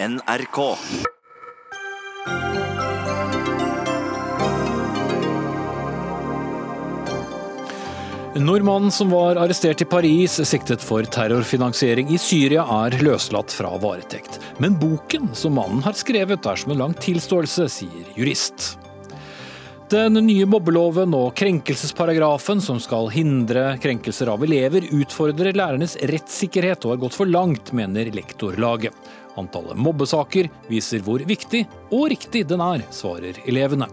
NRK. Nordmannen som var arrestert i Paris siktet for terrorfinansiering i Syria, er løslatt fra varetekt. Men boken som mannen har skrevet er som en lang tilståelse, sier jurist. Den nye mobbeloven og krenkelsesparagrafen som skal hindre krenkelser av elever, utfordrer lærernes rettssikkerhet og har gått for langt, mener lektorlaget. Antallet mobbesaker viser hvor viktig og riktig den er, svarer elevene.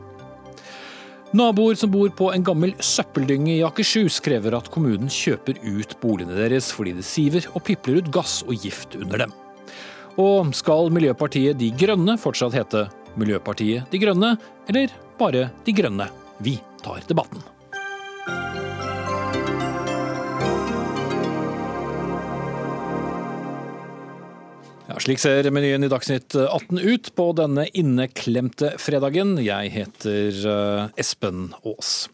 Naboer som bor på en gammel søppeldynge i Akershus, krever at kommunen kjøper ut boligene deres fordi det siver og pipler ut gass og gift under dem. Og skal Miljøpartiet De Grønne fortsatt hete Miljøpartiet De Grønne, eller bare De Grønne? Vi tar debatten. Ja, slik ser menyen i Dagsnytt 18 ut på denne inneklemte fredagen. Jeg heter eh, Espen Aas.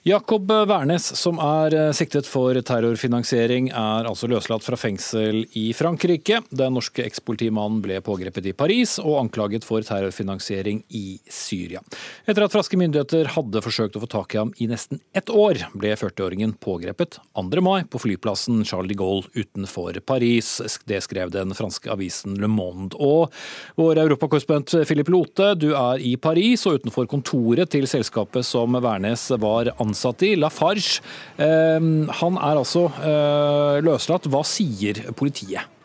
Jakob Wærnes, som er eh, siktet for terrorfinansiering, er altså løslatt fra fengsel i Frankrike. Den norske ekspolitimannen ble pågrepet i Paris og anklaget for terrorfinansiering i Syria. Etter at franske myndigheter hadde forsøkt å få tak i ham i nesten ett år, ble 40-åringen pågrepet 2. mai på flyplassen Charles de Gaulle utenfor Paris. Det skrev den franske avisen Le Monde. Og vår europakorrespondent Philip Lote, du er i Paris og utenfor kontoret til selskapet som Wærnes var ansatt ansatt i, Lafarge. Ehm, han er altså eh, løslatt. Hva sier politiet?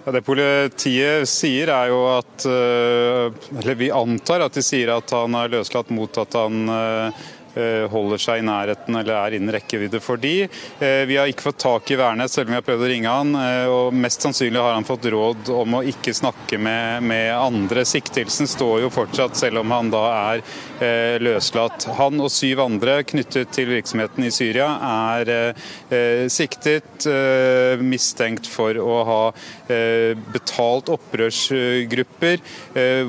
Ja, det politiet sier er jo at eh, Eller vi antar at de sier at han er løslatt mot at han Eh, holder seg i nærheten eller er innen rekkevidde for de. Eh, vi har ikke fått tak i Værnes, selv om vi har prøvd å ringe han. Eh, og Mest sannsynlig har han fått råd om å ikke snakke med, med andre. Siktelsen står jo fortsatt, selv om han da er løslatt. Han og syv andre knyttet til virksomheten i Syria er siktet, mistenkt for å ha betalt opprørsgrupper,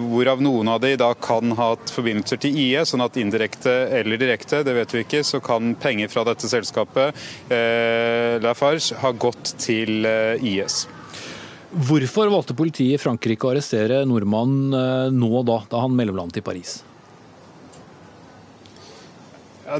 hvorav noen av de da kan ha hatt forbindelser til IS, sånn at indirekte eller direkte direkte, det vet vi ikke, så kan penger fra dette selskapet, eh, Lafarge, ha gått til eh, IS. Hvorfor valgte politiet i Frankrike å arrestere nordmannen eh, nå da, da han mellomlandet i Paris?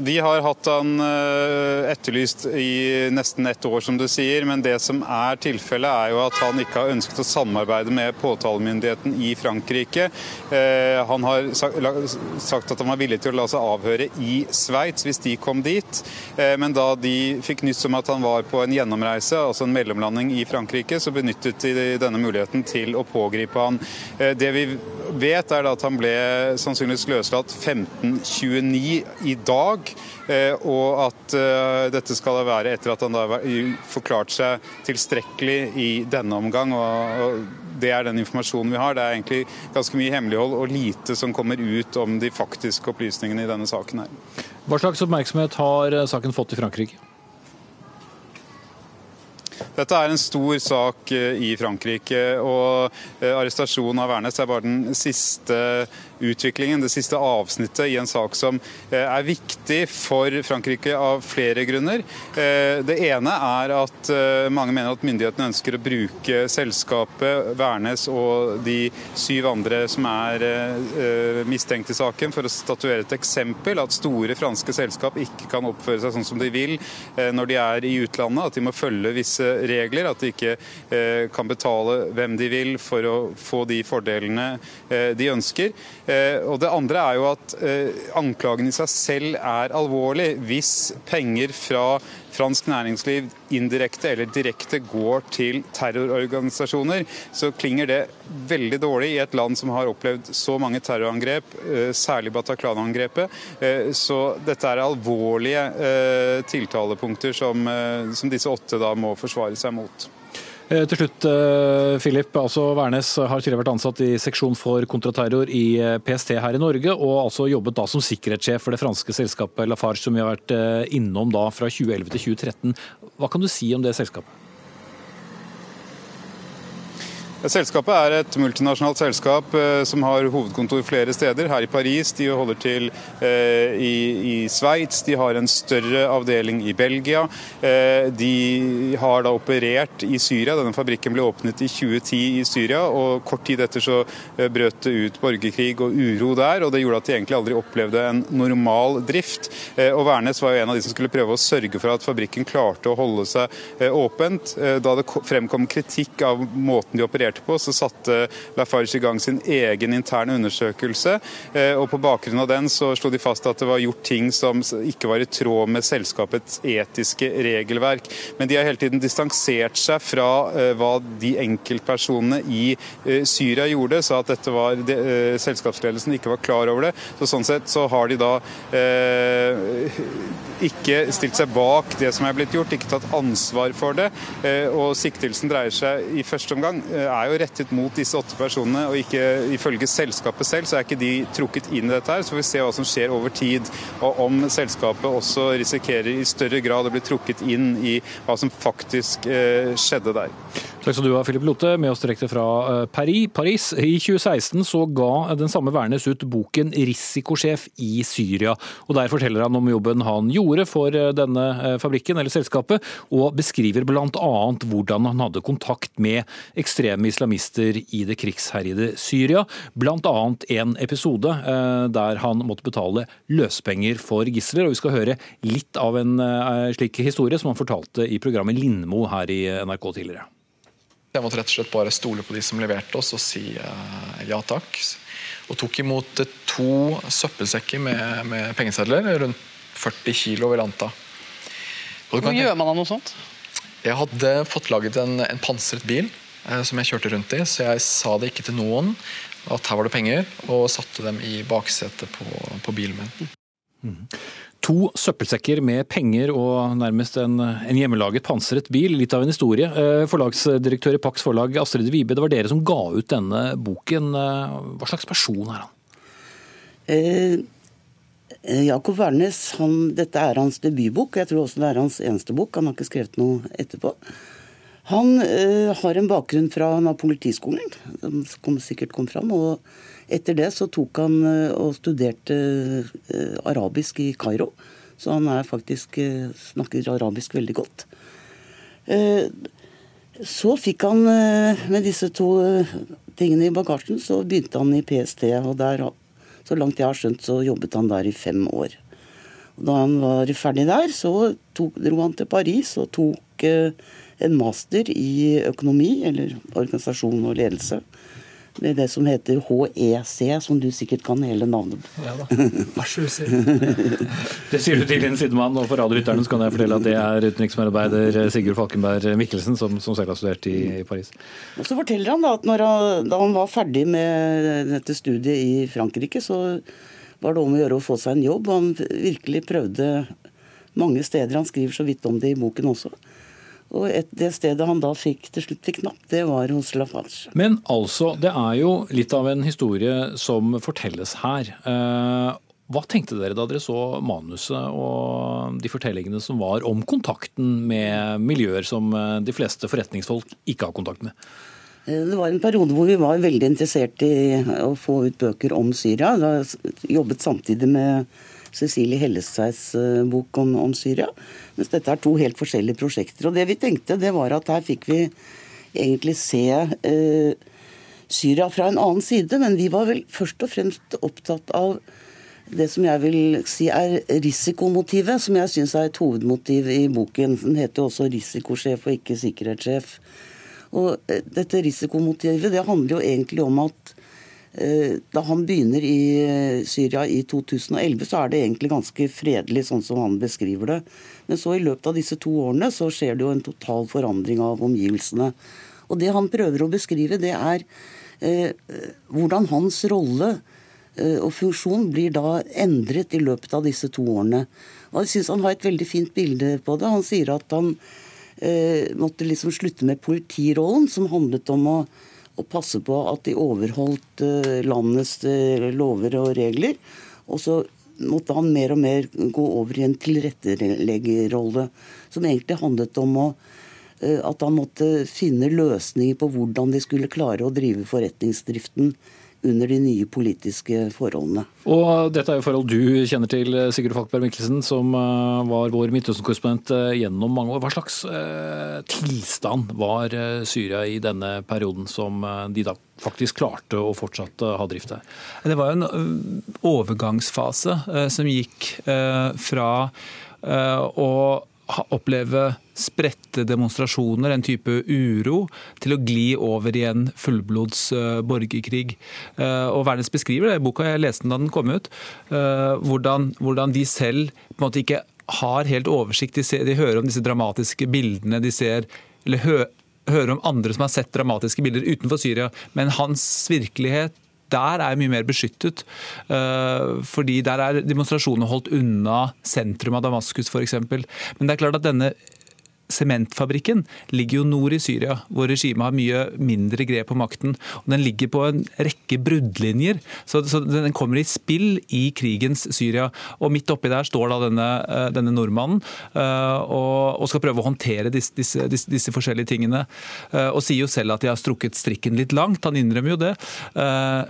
De har hatt han eh, etterlyst i nesten ett år, som du sier. Men det som er tilfellet, er jo at han ikke har ønsket å samarbeide med påtalemyndigheten i Frankrike. Eh, han har sagt at han var villig til å la seg avhøre i Sveits hvis de kom dit. Eh, men da de fikk nyss om at han var på en gjennomreise, altså en mellomlanding i Frankrike, så benyttet de denne muligheten til å pågripe han. Det vi vet, er at han ble sannsynligvis løslatt 1529 i dag dag. Eh, og at eh, dette skal være etter at han har forklart seg tilstrekkelig i denne omgang. og det er den informasjonen vi har. Det er egentlig ganske mye hemmelighold og lite som kommer ut om de faktiske opplysningene i denne saken. her. Hva slags oppmerksomhet har eh, saken fått i Frankrike? Dette er en stor sak i Frankrike, og arrestasjonen av Værnes er bare den siste utviklingen, det siste avsnittet i en sak som eh, er viktig for Frankrike av flere grunner. Eh, det ene er at eh, mange mener at myndighetene ønsker å bruke selskapet Værnes og de syv andre som er mistenkt i saken, for å statuere et eksempel. At store franske selskap ikke kan oppføre seg sånn som de vil når de er i utlandet. At de må følge visse regler. At de ikke kan betale hvem de vil for å få de fordelene de ønsker. Eh, og Det andre er jo at eh, anklagen i seg selv er alvorlig. Hvis penger fra fransk næringsliv indirekte eller direkte går til terrororganisasjoner, så klinger det veldig dårlig i et land som har opplevd så mange terrorangrep, eh, særlig Bataclan-angrepet. Så dette er alvorlige tiltalepunkter som, som disse åtte da må forsvare seg mot. Eh, til slutt, eh, Philip. altså Værnes har tidligere vært ansatt i seksjon for kontraterror i eh, PST her i Norge, og altså jobbet da som sikkerhetssjef for det franske selskapet Lafarge, som vi har vært innom da fra 2011 til 2013. Hva kan du si om det selskapet? Selskapet er et multinasjonalt selskap eh, som har hovedkontor flere steder. Her i Paris, de holder til eh, i, i Sveits, de har en større avdeling i Belgia. Eh, de har da operert i Syria. Denne fabrikken ble åpnet i 2010 i Syria, og kort tid etter så brøt det ut borgerkrig og uro der. og Det gjorde at de egentlig aldri opplevde en normal drift. Og Værnes var jo en av de som skulle prøve å sørge for at fabrikken klarte å holde seg åpent. Da det fremkom kritikk av måten de opererte på, så satte Lafarge i gang sin egen interne undersøkelse. og På bakgrunn av den så slo de fast at det var gjort ting som ikke var i tråd med selskapets etiske regelverk. Men de har hele tiden distansert seg fra hva de enkeltpersonene i Syria gjorde, sa at dette var det, selskapsledelsen ikke var klar over det. Så Sånn sett så har de da eh, ikke stilt seg bak det som er blitt gjort, ikke tatt ansvar for det. Eh, og Siktelsen dreier seg i første omgang eh, er jo rettet mot disse åtte personene, og ikke ifølge selskapet selv så er ikke de trukket inn i dette. her, Så får vi se hva som skjer over tid, og om selskapet også risikerer i større grad å bli trukket inn i hva som faktisk eh, skjedde der. Takk skal du ha, Philip Lote, med oss direkte fra Paris. Paris. I 2016 så ga den samme Værnes ut boken 'Risikosjef i Syria'. og Der forteller han om jobben han gjorde gjorde for eh, denne eh, fabrikken eller selskapet, og beskriver bl.a. hvordan han hadde kontakt med ekstreme islamister i det krigsherjede Syria. Bl.a. en episode eh, der han måtte betale løspenger for gisler. og Vi skal høre litt av en slik historie som han fortalte i programmet Lindmo her i NRK tidligere. Jeg måtte rett og slett bare stole på de som leverte oss og si ja takk. Og tok imot to søppelsekker med, med pengesedler rundt 40 kilo vil anta. Hvor gjør man av noe sånt? Jeg hadde fått laget en, en pansret bil eh, som jeg kjørte rundt i, så jeg sa det ikke til noen at her var det penger, og satte dem i baksetet på, på bilen min. Mm. To søppelsekker med penger og nærmest en, en, hjemmelaget pansret bil. Litt av en historie. Eh, forlagsdirektør i Pax forlag, Astrid Vibe, det var dere som ga ut denne boken. Eh, hva slags person er han? Eh, Eh, Jakob Wærnes, dette er hans debutbok. Jeg tror også det er hans eneste bok. Han har ikke skrevet noe etterpå. Han uh, har en bakgrunn fra han har politiskolen, som sikkert kom fram. Og etter det så tok han uh, og studerte uh, arabisk i Kairo. Så han er faktisk snakker arabisk veldig godt. Så fikk han, med disse to tingene i bagasjen, så begynte han i PST. og der så langt jeg har skjønt, så jobbet han der i fem år. Og da han var ferdig der, så tok, dro han til Paris og tok en master i økonomi, eller organisasjon og ledelse. Med det som heter HEC, som du sikkert kan hele navnet på. Ja da. Vær så Det sier du til din sidemann, og for radiolytterne kan jeg fortelle at det er utenriksmedarbeider Sigurd Falkenberg Mikkelsen, som, som selv har studert i, i, Paris. Og Så forteller han da at han, da han var ferdig med dette studiet i Frankrike, så var det om å gjøre å få seg en jobb. Han virkelig prøvde mange steder. Han skriver så vidt om det i boken også. Og et, det stedet han da fikk til slutt fikk napp, det var hos Lafarge. Men altså, det er jo litt av en historie som fortelles her. Eh, hva tenkte dere da dere så manuset og de fortellingene som var om kontakten med miljøer som eh, de fleste forretningsfolk ikke har kontakt med? Eh, det var en periode hvor vi var veldig interessert i å få ut bøker om Syria. Da jobbet samtidig med Cecilie Hellesveis eh, bok om, om, Syria. Mens dette er to helt forskjellige prosjekter. Og det vi tenkte, det var at her fikk vi egentlig se eh, Syria fra en annen side, men vi var vel først og fremst opptatt av det som jeg vil si er risikomotivet, som jeg syns er et hovedmotiv i boken. Den heter jo også 'risikosjef' og ikke 'sikkerhetssjef'. Og eh, dette risikomotivet det handler jo egentlig om at da han begynner i eh, Syria i 2011, så er det egentlig ganske fredelig, sånn som han beskriver det. Men så i løpet av disse to årene så skjer det jo en total forandring av omgivelsene. Og det han prøver å beskrive, det er eh, hvordan hans rolle eh, og funksjon blir da endret i løpet av disse to årene. Og jeg syns han har et veldig fint bilde på det. Han sier at han eh, måtte liksom slutte med politirollen, som handlet om å og passe på at de overholdt eh, landets eh, lover og regler. Og så måtte han mer og mer gå over i en tilretteleggerrolle, som egentlig handlet om å at han måtte finne løsninger på hvordan de skulle klare å drive forretningsdriften under de nye politiske forholdene. Og Dette er jo forhold du kjenner til, Sigurd Falkberg Mikkelsen, som eh, var vår Midtøsten-korrespondent eh, gjennom mange år. Hva slags eh, tilstand var Syria i denne perioden som de da faktisk klarte å fortsatt ha drift der? Det var en overgangsfase som gikk fra å oppleve spredte demonstrasjoner, en type uro, til å gli over i en fullblods uh, borgerkrig. Uh, og Vernes beskriver det i boka, jeg leste den da den kom ut, uh, hvordan, hvordan, de selv på en måte ikke har helt oversikt. De, ser, de hører om disse dramatiske bildene, de ser, eller hø, hører om andre som har sett dramatiske bilder utenfor Syria, men hans virkelighet der er mye mer beskyttet. Fordi der er demonstrasjonene holdt unna sentrum av Damaskus f.eks. Men det er klart at denne sementfabrikken ligger jo nord i Syria, hvor regimet har mye mindre grep på makten. og Den ligger på en rekke bruddlinjer, så, så den kommer i spill i krigens Syria. Og Midt oppi der står da denne, eh, denne nordmannen uh, og, og, skal prøve å håndtere disse, disse, disse, disse forskjellige tingene. Uh, og sier jo selv at de har strukket strikken litt langt, han innrømmer jo det.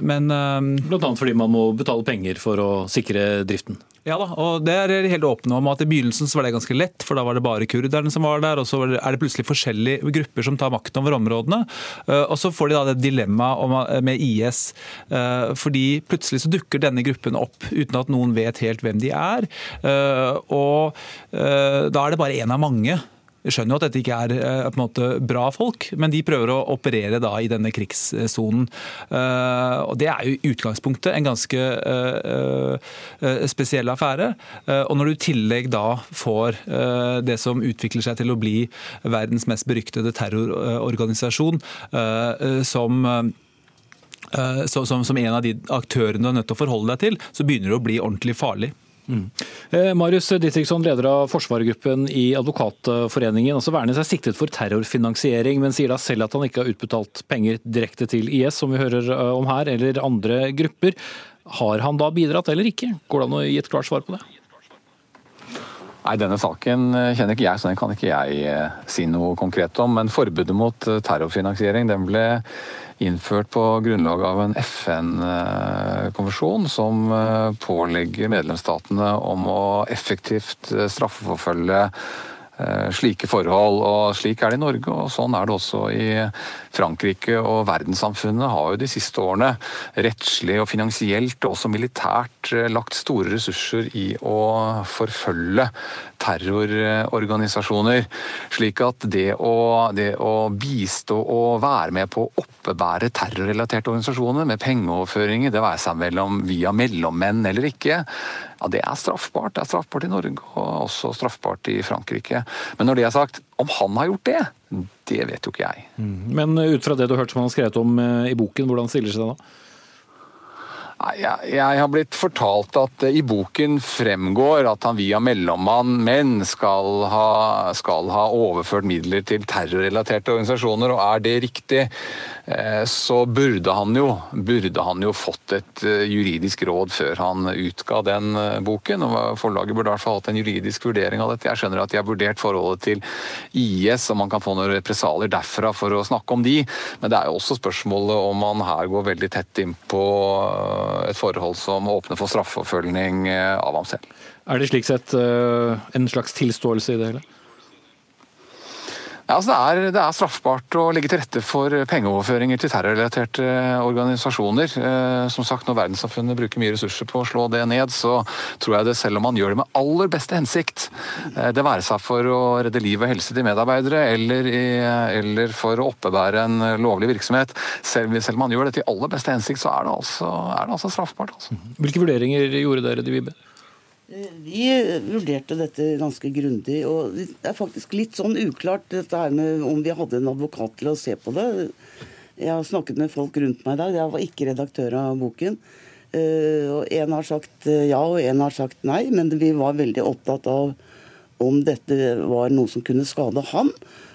Men Blant annet fordi man må betale penger for å sikre driften? Ja da, og det er helt åpne om at I begynnelsen så var det ganske lett, for da var det bare kurderne som var der. og Så er det plutselig forskjellige grupper som tar makten over områdene. Eh, og Så får de da det dilemmaet eh, med IS. Eh, fordi plutselig så dukker denne gruppen opp uten at noen vet helt hvem de er. Og da er det bare én av mange jeg skjønner jo at dette ikke er eh, på en måte bra folk, men de prøver å operere da i denne krigssonen. Eh, og Det er jo i utgangspunktet en ganske eh, spesiell affære. Og når du i tillegg da får det som utvikler seg til å bli verdens mest beryktede terrororganisasjon, som som, en av de aktørene du er nødt til å forholde deg til, så begynner det å bli ordentlig farlig. Mm. Eh, Marius Ditriksson, leder av forsvarergruppen i Advokatforeningen. Altså Værnes er siktet for terrorfinansiering, men sier da selv at han ikke har utbetalt penger direkte til IS, som vi hører eh, om her, eller andre grupper. Har han da bidratt eller ikke? Går det an å gi et klart svar på det? Nei, Denne saken eh, kjenner ikke jeg, så den kan ikke jeg si noe konkret om. Men forbudet mot terrorfinansiering den ble innført på grunnlag av en FN-konvensjon som eh, pålegger medlemsstatene om å effektivt eh, straffeforfølge Eh, slike forhold. og Slik er det i Norge, og sånn er det også i Frankrike. og Verdenssamfunnet har jo de siste årene rettslig og finansielt og også militært eh, lagt store ressurser i å forfølge terrororganisasjoner. Slik at det å, det å bistå og være med på å oppebære terrorrelaterte organisasjoner med pengeoverføringer, det være seg mellom via mellommenn eller ikke, ja, det er straffbart. Det er straffbart i Norge og også straffbart i Frankrike. Men når det er sagt, om han har gjort det, det vet jo ikke jeg. Mm. Men ut fra det du har hørt som han har skrevet om eh, i boken, hvordan stiller det seg da? Jeg, jeg, har blitt fortalt at i boken fremgår at han via mellommann menn skal ha, skal ha overført midler til terrorrelaterte organisasjoner, og er det riktig? Eh, så burde han, jo, burde han jo fått et eh, juridisk råd før han utga den eh, boken. og Forlaget burde i hvert fall hatt en juridisk vurdering av dette. Jeg skjønner at de har vurdert forholdet til IS, om man kan få noen represalier derfra for å snakke om de, men det er jo også spørsmålet om man her går veldig tett inn på et forhold som åpner for straffeforfølgning av ham selv. Er det slik sett en slags tilståelse i det hele? Ja, altså det, er, det, er, straffbart å legge til rette for pengeoverføringer til terrorrelaterte organisasjoner. Eh, som sagt, Når verdenssamfunnet bruker mye ressurser på å slå det ned, så tror jeg det selv om man gjør det med aller beste hensikt, eh, det være seg for å redde liv og helse til medarbeidere eller, i, eller for å oppebære en lovlig virksomhet, selv, selv, om man gjør det til aller beste hensikt, så er det altså, er det altså straffbart. Altså. Hvilke vurderinger gjorde dere, De Vibe? Vi vurderte dette ganske grundig. og Det er faktisk litt sånn uklart dette her med om vi hadde en advokat til å se på det. Jeg har snakket med folk rundt meg i dag. Jeg var ikke redaktør av boken. Eh, og En har sagt eh, ja, og en har sagt nei, men vi var veldig opptatt av om dette var noe som kunne skade han.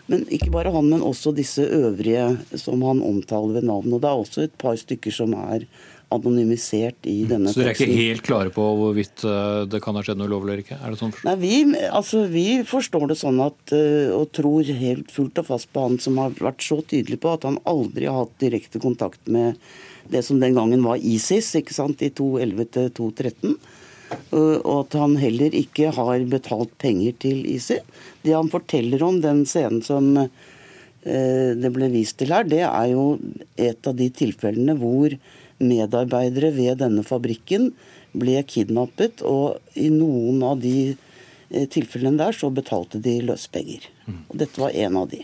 Men ikke bare han, men også disse øvrige som han omtaler ved navn. Og det er også et par stykker som er anonymisert i denne Så dere er ikke helt klare på hvorvidt eh, det kan ha skjedd noe ulovlig eller ikke? Er det sånn Nei, vi, altså, vi forstår det sånn at, eh, og tror helt fullt og fast på han som har vært så tydelig på at han aldri har hatt direkte kontakt med det som den gangen var ISIS, ikke sant, i 2011 til 2013. Og at han heller ikke har betalt penger til ISIS. Det han forteller om den scenen som eh, det ble vist til her, det er jo et av de tilfellene hvor medarbeidere ved denne fabrikken ble kidnappet, og i noen av de eh, tilfellene der så betalte de løspenger. Mm. Og dette var en av de.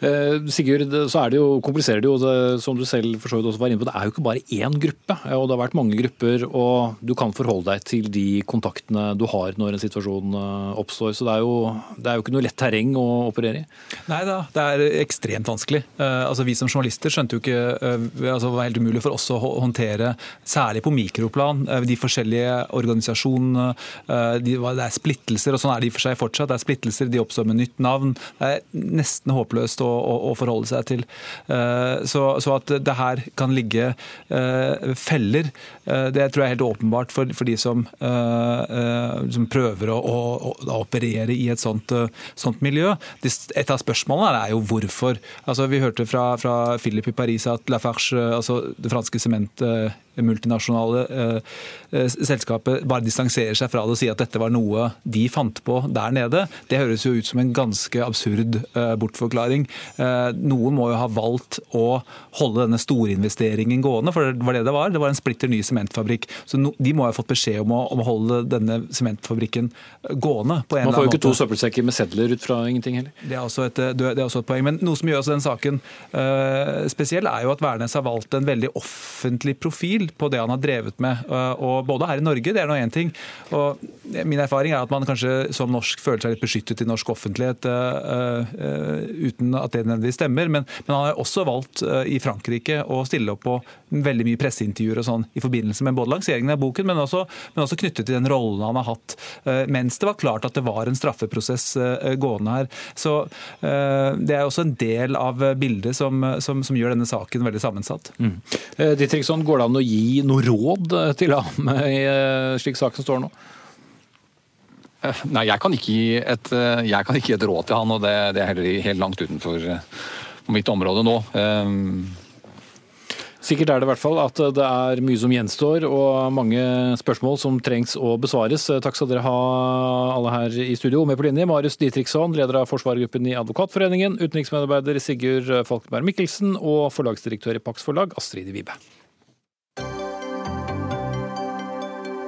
Eh, Sigurd, så det jo, kompliserer det jo, det, som du selv for så vidt også var inne på. Det er jo ikke bare én gruppe, og det har vært mange grupper. Og du kan forholde deg til de kontaktene du har når en situasjon eh, oppstår. Så det er jo, det er jo ikke noe lett terreng å operere i. Nei da, det er ekstremt vanskelig. Eh, altså Vi som journalister skjønte jo ikke altså Det var helt umulig for oss å håndtere, særlig på mikroplan, de forskjellige organisasjonene. det er splittelser, og sånn er det i og for seg fortsatt. Det er splittelser, de oppstår med nytt navn. Det er nesten håpløst å å, å, forholde seg til. Eh, så, så, at det her kan ligge eh, feller, eh, det tror jeg er helt åpenbart for, for de som, som prøver å, å, å, operere i et sånt, sånt, miljø. Et av spørsmålene er jo hvorfor. Altså, vi hørte fra, fra Philip i Paris at Lafarge, altså det franske sementet multinasjonale eh, eh, selskapet bare distanserer seg fra det og sier at dette var noe de fant på der nede, det høres jo ut som en ganske absurd eh, bortforklaring. Eh, noen må jo ha valgt å holde denne storinvesteringen gående, for det var det det var. Det var en splitter ny sementfabrikk. Så de må ha fått beskjed om å, om å holde denne sementfabrikken gående. på en Man får jo ikke to søppelsekker med sedler ut fra ingenting heller. Det er også et, det er også et poeng. Men noe som gjør også den saken spesiell, er jo at Værnes har valgt en veldig offentlig profil på det han har drevet med. Og både her i Norge, det er nå én ting. og Min erfaring er at man kanskje som norsk føler seg litt beskyttet i norsk offentlighet uh, uh, uten at det nødvendigvis stemmer. Men, men, han har også valgt i Frankrike å stille opp på veldig mye presseintervjuer og sånn i forbindelse med både lanseringen av boken, men også, men også knyttet til den rollen han har hatt mens det var klart at det var en straffeprosess gående her. Så det er også en del av bildet som, som, som gjør denne saken veldig sammensatt. Mm. Dietriksson, går det an å gi gi noe råd til ham i eh, slik saken står nå? Eh, nei, jeg kan ikke gi et, eh, kan ikke gi et råd til han, og det, det er heller helt langt utenfor mitt område nå. Sikkert er det i hvert fall at det er mye som gjenstår og mange spørsmål som trengs å besvares. Takk skal dere ha alle her i studio. Med på linje Marius Ditriksson, leder av forsvarergruppen i Advokatforeningen, utenriksmedarbeider Sigurd Falkenberg Mikkelsen og forlagsdirektør i Pax Forlag, Astrid Vibe.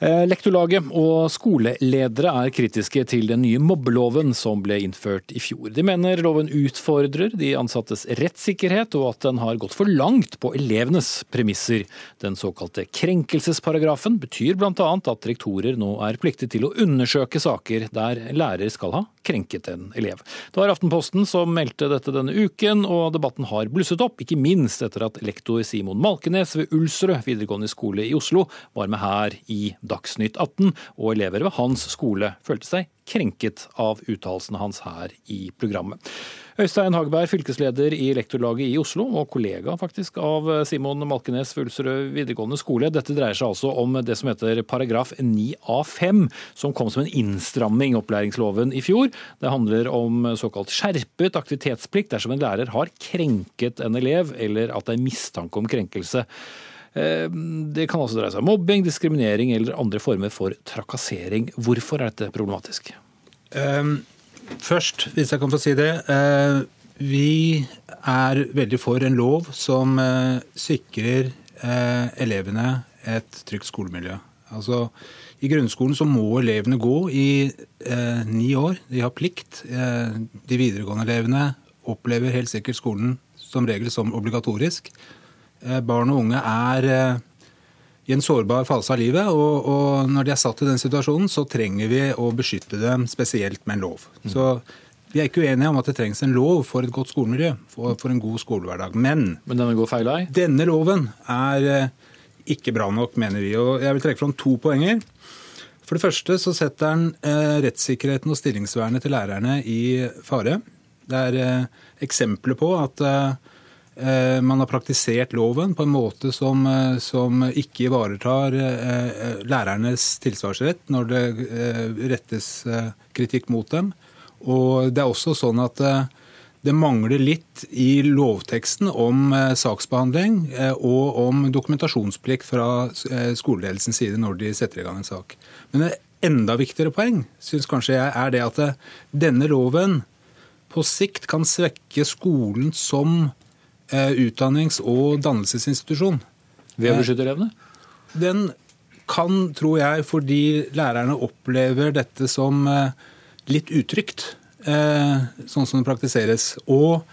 Lektorlaget og skoleledere er kritiske til den nye mobbeloven som ble innført i fjor. De mener loven utfordrer de ansattes rettssikkerhet, og at den har gått for langt på elevenes premisser. Den såkalte krenkelsesparagrafen betyr bl.a. at rektorer nå er pliktig til å undersøke saker der lærer skal ha krenket en elev. Det var Aftenposten som meldte dette denne uken, og debatten har blusset opp, ikke minst etter at lektor Simon Malkenes ved Ulsrød videregående skole i Oslo var med her i Dagsnytt 18, og elever ved hans skole følte seg krenket av uttalelsene hans her i programmet. Øystein Hagberg, fylkesleder i Lektorlaget i Oslo, og kollega faktisk av Simon Malkenes ved videregående skole. Dette dreier seg altså om det som heter paragraf 9a5, som kom som en innstramming i opplæringsloven i fjor. Det handler om såkalt skjerpet aktivitetsplikt dersom en lærer har krenket en elev, eller at det er mistanke om krenkelse. Eh, det kan altså dreie seg om mobbing, diskriminering eller andre former for trakassering. Hvorfor er dette problematisk? Um, først, hvis jeg kan få si det. Uh, vi er veldig for en lov som uh, sikrer uh, elevene et trygt skolemiljø. Altså, I grunnskolen så må elevene gå i ni år. De har plikt. de videregående elevene opplever helt sikkert skolen som regel som obligatorisk. Eh, barn og unge er eh, i en sårbar fase av livet. Og, og, når de er satt i den situasjonen, så trenger vi å beskytte dem spesielt med en lov. Mm. Så vi er ikke uenige om at det trengs en lov for et godt skolemiljø, for, for en god skolehverdag. Men, Men denne går feil vei? Denne loven er eh, ikke bra nok, mener vi. Og jeg vil trekke fram to poenger. For det første så setter den eh, rettssikkerheten og stillingsvernet til lærerne i fare. Det er eh, eksempler på at eh, eh man har praktisert loven på en måte som, eh, som ikke ivaretar eh, lærernes tilsvarsrett når det rettes kritikk mot dem. Og det er også sånn at det mangler litt i lovteksten om saksbehandling og om dokumentasjonsplikt fra skoleledelsens side når de setter i gang en sak. Men et enda viktigere poeng synes kanskje jeg er det at denne loven på sikt kan svekke skolen som eh, utdannings- og dannelsesinstitusjon. Ved å beskytte elevene? Den kan, tror jeg, fordi lærerne opplever dette som eh, litt utrygt, eh, sånn som det praktiseres. Og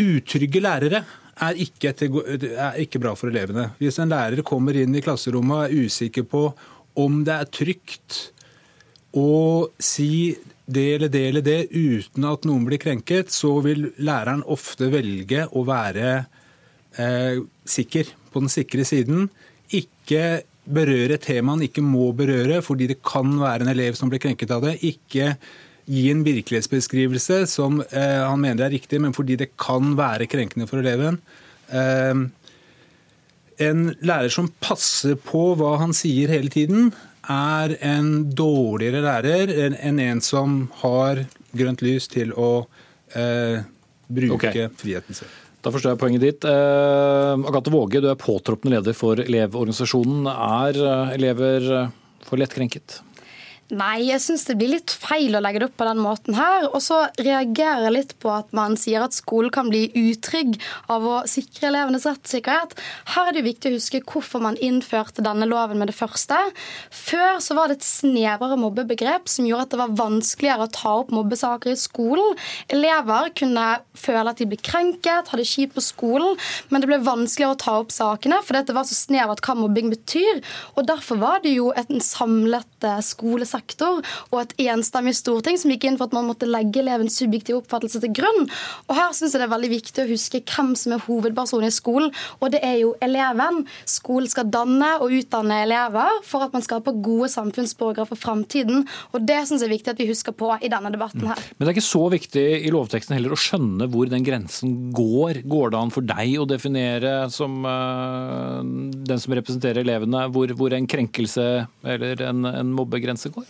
utrygge lærere er ikke, er ikke, bra for elevene. Hvis en lærer kommer inn i klasserommet og er usikker på om det er trygt å si det eller det eller det uten at noen blir krenket, så vil læreren ofte velge å være eh, sikker på den sikre siden. Ikke berøre temaet ikke må berøre fordi det kan være en elev som blir krenket av det. Ikke gi en virkelighetsbeskrivelse som eh, han mener er riktig, men fordi det kan være krenkende for eleven. Eh, en lærer som passer på hva han sier hele tiden, er en dårligere lærer enn en som har grønt lys til å eh, bruke okay. friheten sin. Da forstår jeg poenget ditt. Eh, Agathe Våge, du er påtroppende leder for Elevorganisasjonen. Er eh, elever eh, for lett krenket? Nei, jeg syns det blir litt feil å legge det opp på den måten her. Og så reagerer jeg litt på at man sier at skolen kan bli utrygg av å sikre elevenes rettssikkerhet. Her er det viktig å huske hvorfor man innførte denne loven med det første. Før så var det et snevrere mobbebegrep som gjorde at det var vanskeligere å ta opp mobbesaker i skolen. Elever kunne føle at de ble krenket, hadde kjipt på skolen, men det ble vanskeligere å ta opp sakene fordi det var så snevert hva mobbing betyr. Og derfor var det jo en samlet skolesektor sektor og et enstemmig storting som gikk inn for at man måtte legge elevens subjektive oppfattelse til grunn. Og Her synes jeg det er veldig viktig å huske hvem som er hovedpersonen i skolen, og det er jo eleven. Skolen skal danne og utdanne elever for at man skaper gode samfunnsborgere for framtiden. Og det synes jeg er viktig at vi husker på i denne debatten her. Men det er ikke så viktig i lovteksten heller å skjønne hvor den grensen går. Går det an for deg å definere som uh, den som representerer elevene, hvor, hvor en krenkelse eller en, en mobbegrense går?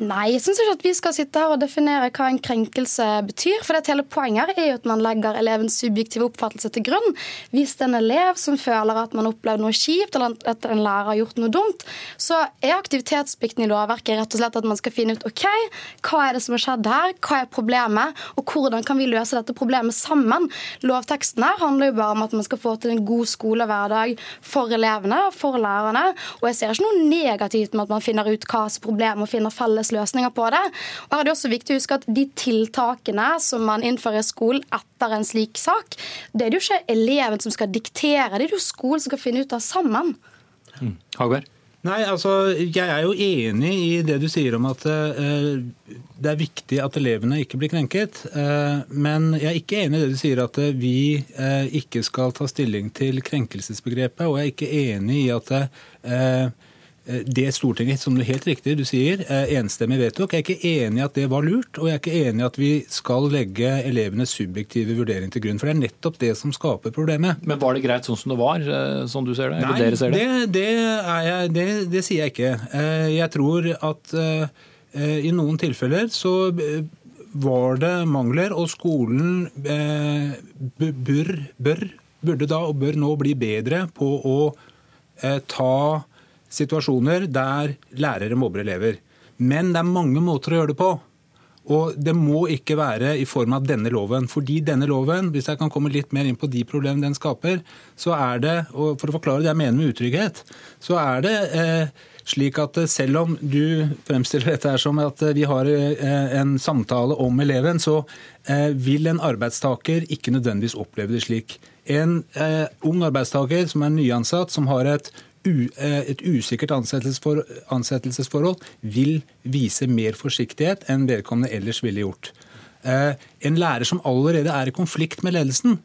Nei, jeg syns ikke at vi skal sitte her og definere hva en krenkelse betyr. For det hele poenget er jo at man legger elevens subjektive oppfattelse til grunn. Hvis det er en elev som føler at man har opplevd noe kjipt, eller at en lærer har gjort noe dumt, så er aktivitetsplikten i lovverket rett og slett at man skal finne ut OK, hva er det som har skjedd her, hva er problemet, og hvordan kan vi løse dette problemet sammen. Lovteksten her handler jo bare om at man skal få til en god skolehverdag for elevene og for lærerne. Og jeg ser ikke noe negativt med at man finner ut hva som er problemet og finner felles løsninger på det. Og her er det også viktig å huske at De tiltakene som man innfører i skolen etter en slik sak, det er det jo ikke eleven som skal diktere, det er det jo skolen som skal finne ut av sammen. Mm. Hagberg? Nei, altså, Jeg er jo enig i det du sier om at uh, det er viktig at elevene ikke blir krenket. Uh, men jeg er ikke enig i det du sier at uh, vi ikke skal ta stilling til krenkelsesbegrepet. Og jeg er ikke enig i at Eh, det Stortinget, som det helt riktig du sier, eh, enstemmig vedtok. Jeg er ikke enig i at det var lurt, og jeg er ikke enig i at vi skal legge elevenes subjektive vurdering til grunn. For det er nettopp det som skaper problemet. Men var det greit sånn som det var, eh, sånn du ser det? Nei, dere ser det? Det, det, jeg, det, det, sier jeg ikke. Jeg tror at i noen tilfeller så var det mangler, og skolen bør, bør, burde da og bør nå bli bedre på å ta situasjoner der lærere mobber elever. Men det er mange måter å gjøre det på. Og det må ikke være i form av denne loven. Fordi denne loven, hvis jeg kan komme litt mer inn på de problemene den skaper, så er det, og for å forklare det jeg mener med utrygghet, så er det eh, slik at selv om du fremstiller dette her som at vi har eh, en samtale om eleven, så eh, vil en arbeidstaker ikke nødvendigvis oppleve det slik. En eh, ung arbeidstaker som er nyansatt, som har et et usikkert ansettelsesforhold vil vise mer forsiktighet enn vedkommende ellers ville gjort. En lærer som allerede er i konflikt med ledelsen,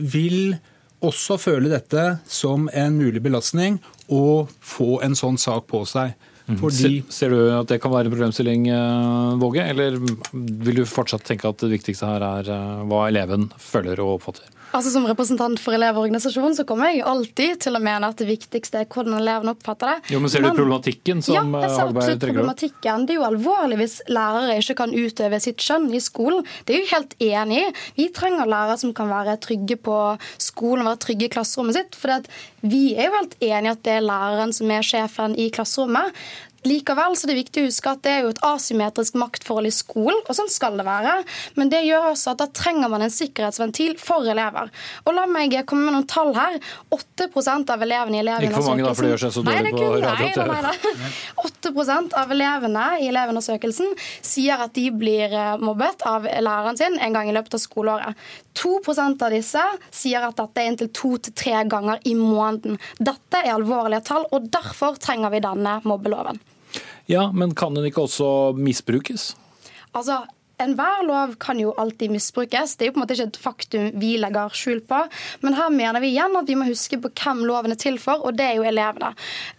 vil også føle dette som en mulig belastning og få en sånn sak på seg. Mm. Fordi... Ser du at det kan være en problemstilling, eh, Våge? Eller vil du fortsatt tenke at det viktigste her er eh, hva eleven føler og oppfatter? Altså Som representant for Elevorganisasjonen så kommer jeg alltid til å mene at det viktigste er hvordan elevene oppfatter det. Jo, men Ser du men, problematikken som ja, jeg ser absolutt problematikken. Det er jo alvorlig hvis lærere ikke kan utøve sitt skjønn i skolen. Det er jo helt enig i. Vi trenger lærere som kan være trygge på skolen, være trygge i klasserommet sitt. For vi er jo helt enig i at det er læreren som er sjefen i klasserommet. Likevel så er det viktig å huske at det er jo et asymmetrisk maktforhold i skolen, og sånn skal det være. Men det gjør også at da trenger man en sikkerhetsventil for elever. Og la meg komme med noen tall her. 8 av elevene i elevundersøkelsen Ikke for mange, da, for det gjør seg så dårlig på radio. Nei, nei, nei. 8 av elevene i elevundersøkelsen sier at de blir eh, mobbet av læreren sin en gang i løpet av skoleåret. 2% av disse sier at dette er inntil to til tre ganger i måneden. Dette er alvorlige tall, og derfor trenger vi denne mobbeloven. Ja, men kan den ikke også misbrukes? Altså, Enhver lov kan jo alltid misbrukes. Det er jo på en måte ikke et faktum vi legger skjul på. Men her mener vi igjen at vi må huske på hvem loven er til for, og det er jo elevene.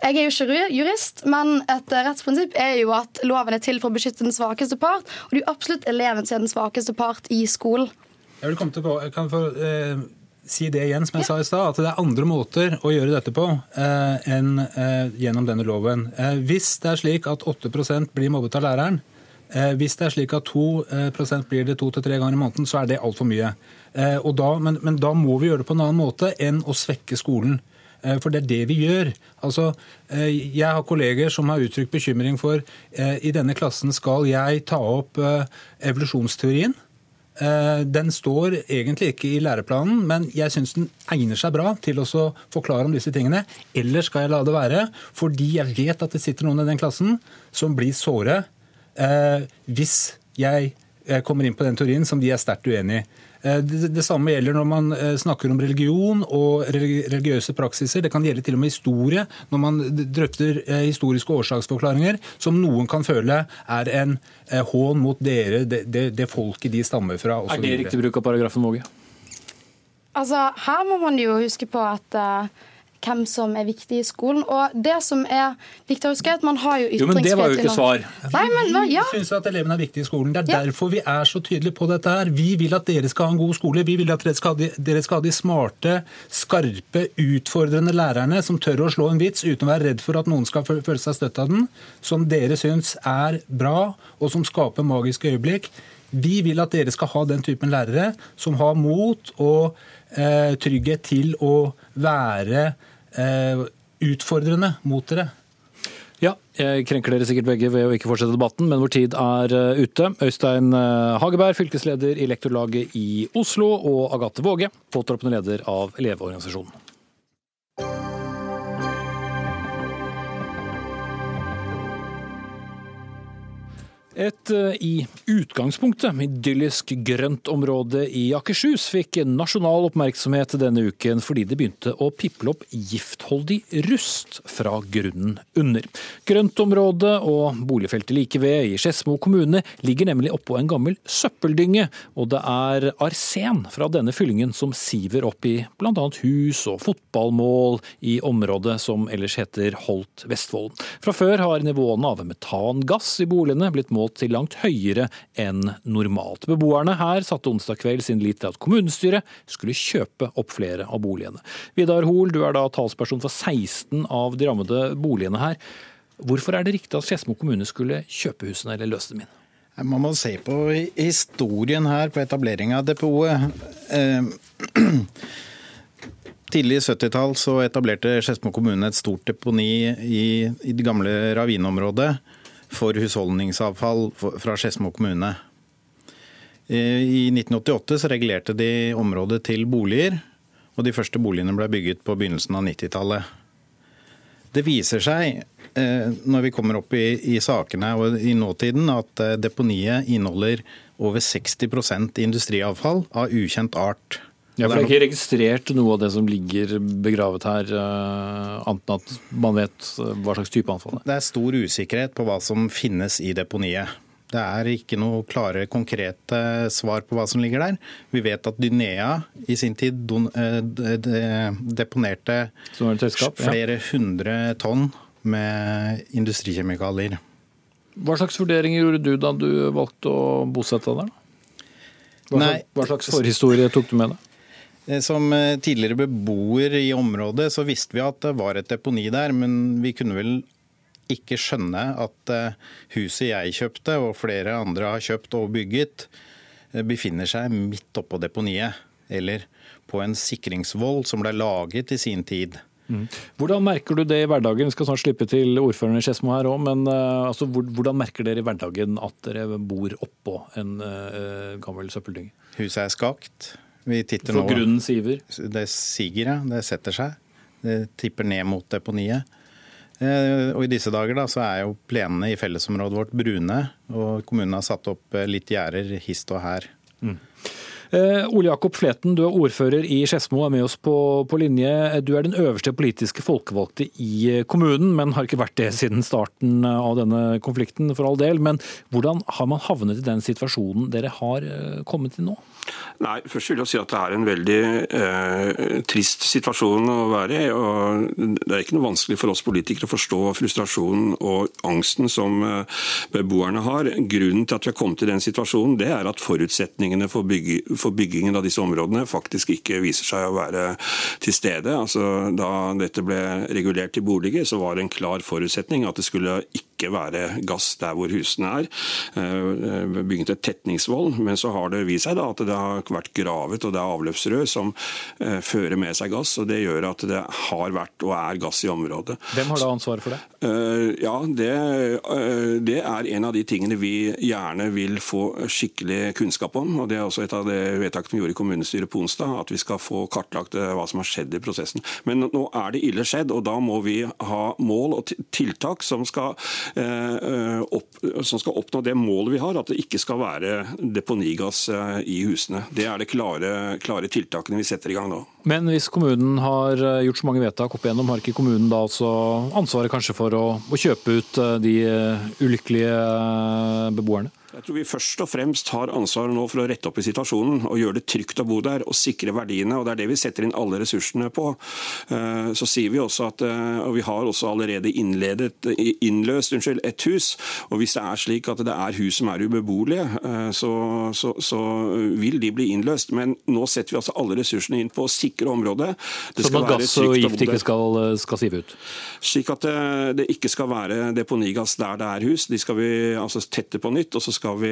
Jeg er jo ikke jurist, men et rettsprinsipp er jo at loven er til for å beskytte den svakeste part, og det er jo absolutt eleven som er den svakeste part i skolen. Jeg vil komme til på, jeg kan få eh, si det igjen, som jeg ja. sa i stad, at det er andre måter å gjøre dette på eh, enn eh, gjennom denne loven. Eh, hvis det er slik at 8% blir mobbet av læreren, eh, hvis det er slik at 2 eh, blir det to til tre ganger i måneden, så er det altfor mye. Da, men, men, da må vi gjøre det på en annen måte enn å svekke skolen. For det er det vi gjør. Altså, jeg har kolleger som har uttrykt bekymring for i denne klassen skal jeg ta opp evolusjonsteorien. Eh, den står egentlig ikke i læreplanen, men jeg syns den egner seg bra til å forklare om disse tingene. Eller skal jeg la det være, fordi jeg vet at det sitter noen i den klassen som blir såre eh, hvis jeg eh, kommer inn på den teorien som de er sterkt uenig i. Eh, det, det, samme gjelder når man eh, snakker om religion og religiøse praksiser. Det kan gjelde til og med historie, når man drøfter eh, historiske årsaksforklaringer som noen kan føle er en hån mot dere, det, det, det folket de stammer fra. Er det riktig bruk av paragrafen, Våge? Altså, her må man jo huske på at uh hvem som er viktig i skolen. Og det som er viktig å huske, er at man har jo ytringsfrihet. Jo, men det var jo ikke svar. Nei, men, ja. Vi syns at elevene er viktige i skolen. Det er ja. derfor vi er så tydelige på dette her. Vi vil at dere skal ha en god skole. Vi vil at dere skal, dere skal ha de smarte, skarpe, utfordrende lærerne som tør å slå en vits uten å være redd for at noen skal føle seg støtt av den, som dere syns er bra, og som skaper magiske øyeblikk. Vi vil at dere skal ha den typen lærere som har mot og eh, trygghet til å være utfordrende mot dere. Ja, jeg krenker dere sikkert begge ved å ikke fortsette debatten, men vår tid er eh, ute. Øystein eh, Hageberg, fylkesleder i Lektorlaget i Oslo, og Agathe Våge, påtroppende leder av Elevorganisasjonen. Et eh, i utgangspunktet idyllisk grøntområde i Akershus fikk nasjonal oppmerksomhet denne uken fordi det begynte å piple opp giftholdig rust fra grunnen under. Grøntområdet og boligfeltet like ved i Skedsmo kommune ligger nemlig oppå en gammel søppeldynge, og det er arsen fra denne fyllingen som siver opp i bl.a. hus og fotballmål i området som ellers heter Holt Vestfold. Fra før har nivåene av metangass i boligene blitt målt målt til langt høyere enn normalt. Beboerne her satte onsdag kveld sin lit til at kommunestyret skulle kjøpe opp flere av boligene. Vidar Hoel, du er da talsperson for 16 av de rammede boligene her. Hvorfor er det riktig at Skedsmo kommune skulle kjøpe husene eller løse dem inn? Man må se på historien her, på etablering av depotet. Eh, tidlig 70-tall så etablerte Skedsmo kommune et stort deponi i, i det gamle ravineområdet for husholdningsavfall fra Skedsmo kommune. I 1988 så regulerte de området til boliger, og de første boligene ble bygget på begynnelsen av 90-tallet. Det viser seg eh, når vi kommer opp i, i, sakene og i nåtiden, at eh, deponiet inneholder over 60% industriavfall av ukjent art. Ja, for Det er ikke registrert noe av det som ligger begravet her, annet enn at man vet hva slags type anfall det er? Det er stor usikkerhet på hva som finnes i deponiet. Det er ikke noe klare, konkrete svar på hva som ligger der. Vi vet at Dynea i sin tid deponerte flere hundre tonn med industrikjemikalier. Hva slags vurderinger gjorde du da du valgte å bosette deg der? Hva, Nei, hva slags forhistorie tok du med deg? Eh, som eh, tidligere beboer i området så visste vi at det var et deponi der, men vi kunne vel ikke skjønne at eh, huset jeg kjøpte, og flere andre har kjøpt og bygget, befinner seg midt oppå deponiet. Eller på en sikringsvoll som ble laget i sin tid. Mm. Hvordan merker du det i hverdagen? Vi skal snart slippe til ordføreren i Skedsmo her òg, men uh, altså, hvordan merker dere i hverdagen at dere bor oppå en uh, gammel søppeldynge? Huset er skakt. Vi For nå grunnen siver? Det siger, ja. Det setter seg. Det tipper ned mot deponiet. Uh, og I disse dager da, så er jo plenene i fellesområdet vårt brune, og kommunen har satt opp litt gjerder hist og her. Mm. Eh, Ole Jakob Fleten, du er ordfører i Skedsmo og er med oss på, på, linje. Du er den øverste politiske folkevalgte i kommunen, men har ikke vært det siden starten av denne konflikten, for all del. Men hvordan har man havnet i den situasjonen dere har eh, kommet til nå? Nei, først vil jeg si at Det er en veldig eh, trist situasjon å være i. og Det er ikke noe vanskelig for oss politikere å forstå frustrasjonen og angsten som eh, beboerne har. Grunnen til at vi har kommet i den situasjonen, det er at forutsetningene for, bygge, for, byggingen av disse områdene faktisk ikke viser seg å være til stede. Altså, da dette ble regulert til boliger, så var det en klar forutsetning at det skulle ikke være gass der hvor husene er. Eh, bygget et tetningsvoll, men så har det vist seg da at det det har vært gravet og det er avløpsrør som eh, fører med seg gass. og Det gjør at det har vært og er gass i området. Hvem har da ansvaret for det? Ja, det, det, er en av de tingene vi gjerne vil få skikkelig kunnskap om. og Det er også et av de vedtakene vi gjorde i kommunestyret på onsdag, at vi skal få kartlagt uh, hva som har skjedd i prosessen. Men nå er det ille skjedd, og da må vi ha mål og tiltak som skal, opp, som skal oppnå det målet vi har, at det ikke skal være deponigass i husene. Det er det klare, klare tiltakene vi setter i gang nå. Men hvis kommunen har eh, gjort så mange vedtak opp igjennom, har ikke kommunen da altså ansvaret kanskje for å, å kjøpe ut eh, de eh, ulykkelige beboerne? Jeg tror vi først og fremst har ansvaret nå for å rette opp i situasjonen og gjøre det trygt å bo der og sikre verdiene. og Det er det vi setter inn alle ressursene på. Eh, så sier vi også at eh, og vi har også allerede innledet, innløst unnskyld, et hus. og Hvis det er slik at det er hus som er ubeboelige, eh, så, så, så, vil de bli innløst. Men nå setter vi altså alle ressursene inn på å sikre området. Det så gass og gift ikke skal, skal sive ut? Slik at det, det ikke skal være deponigass der det er hus. De skal vi altså tette på nytt. og så skal skal vi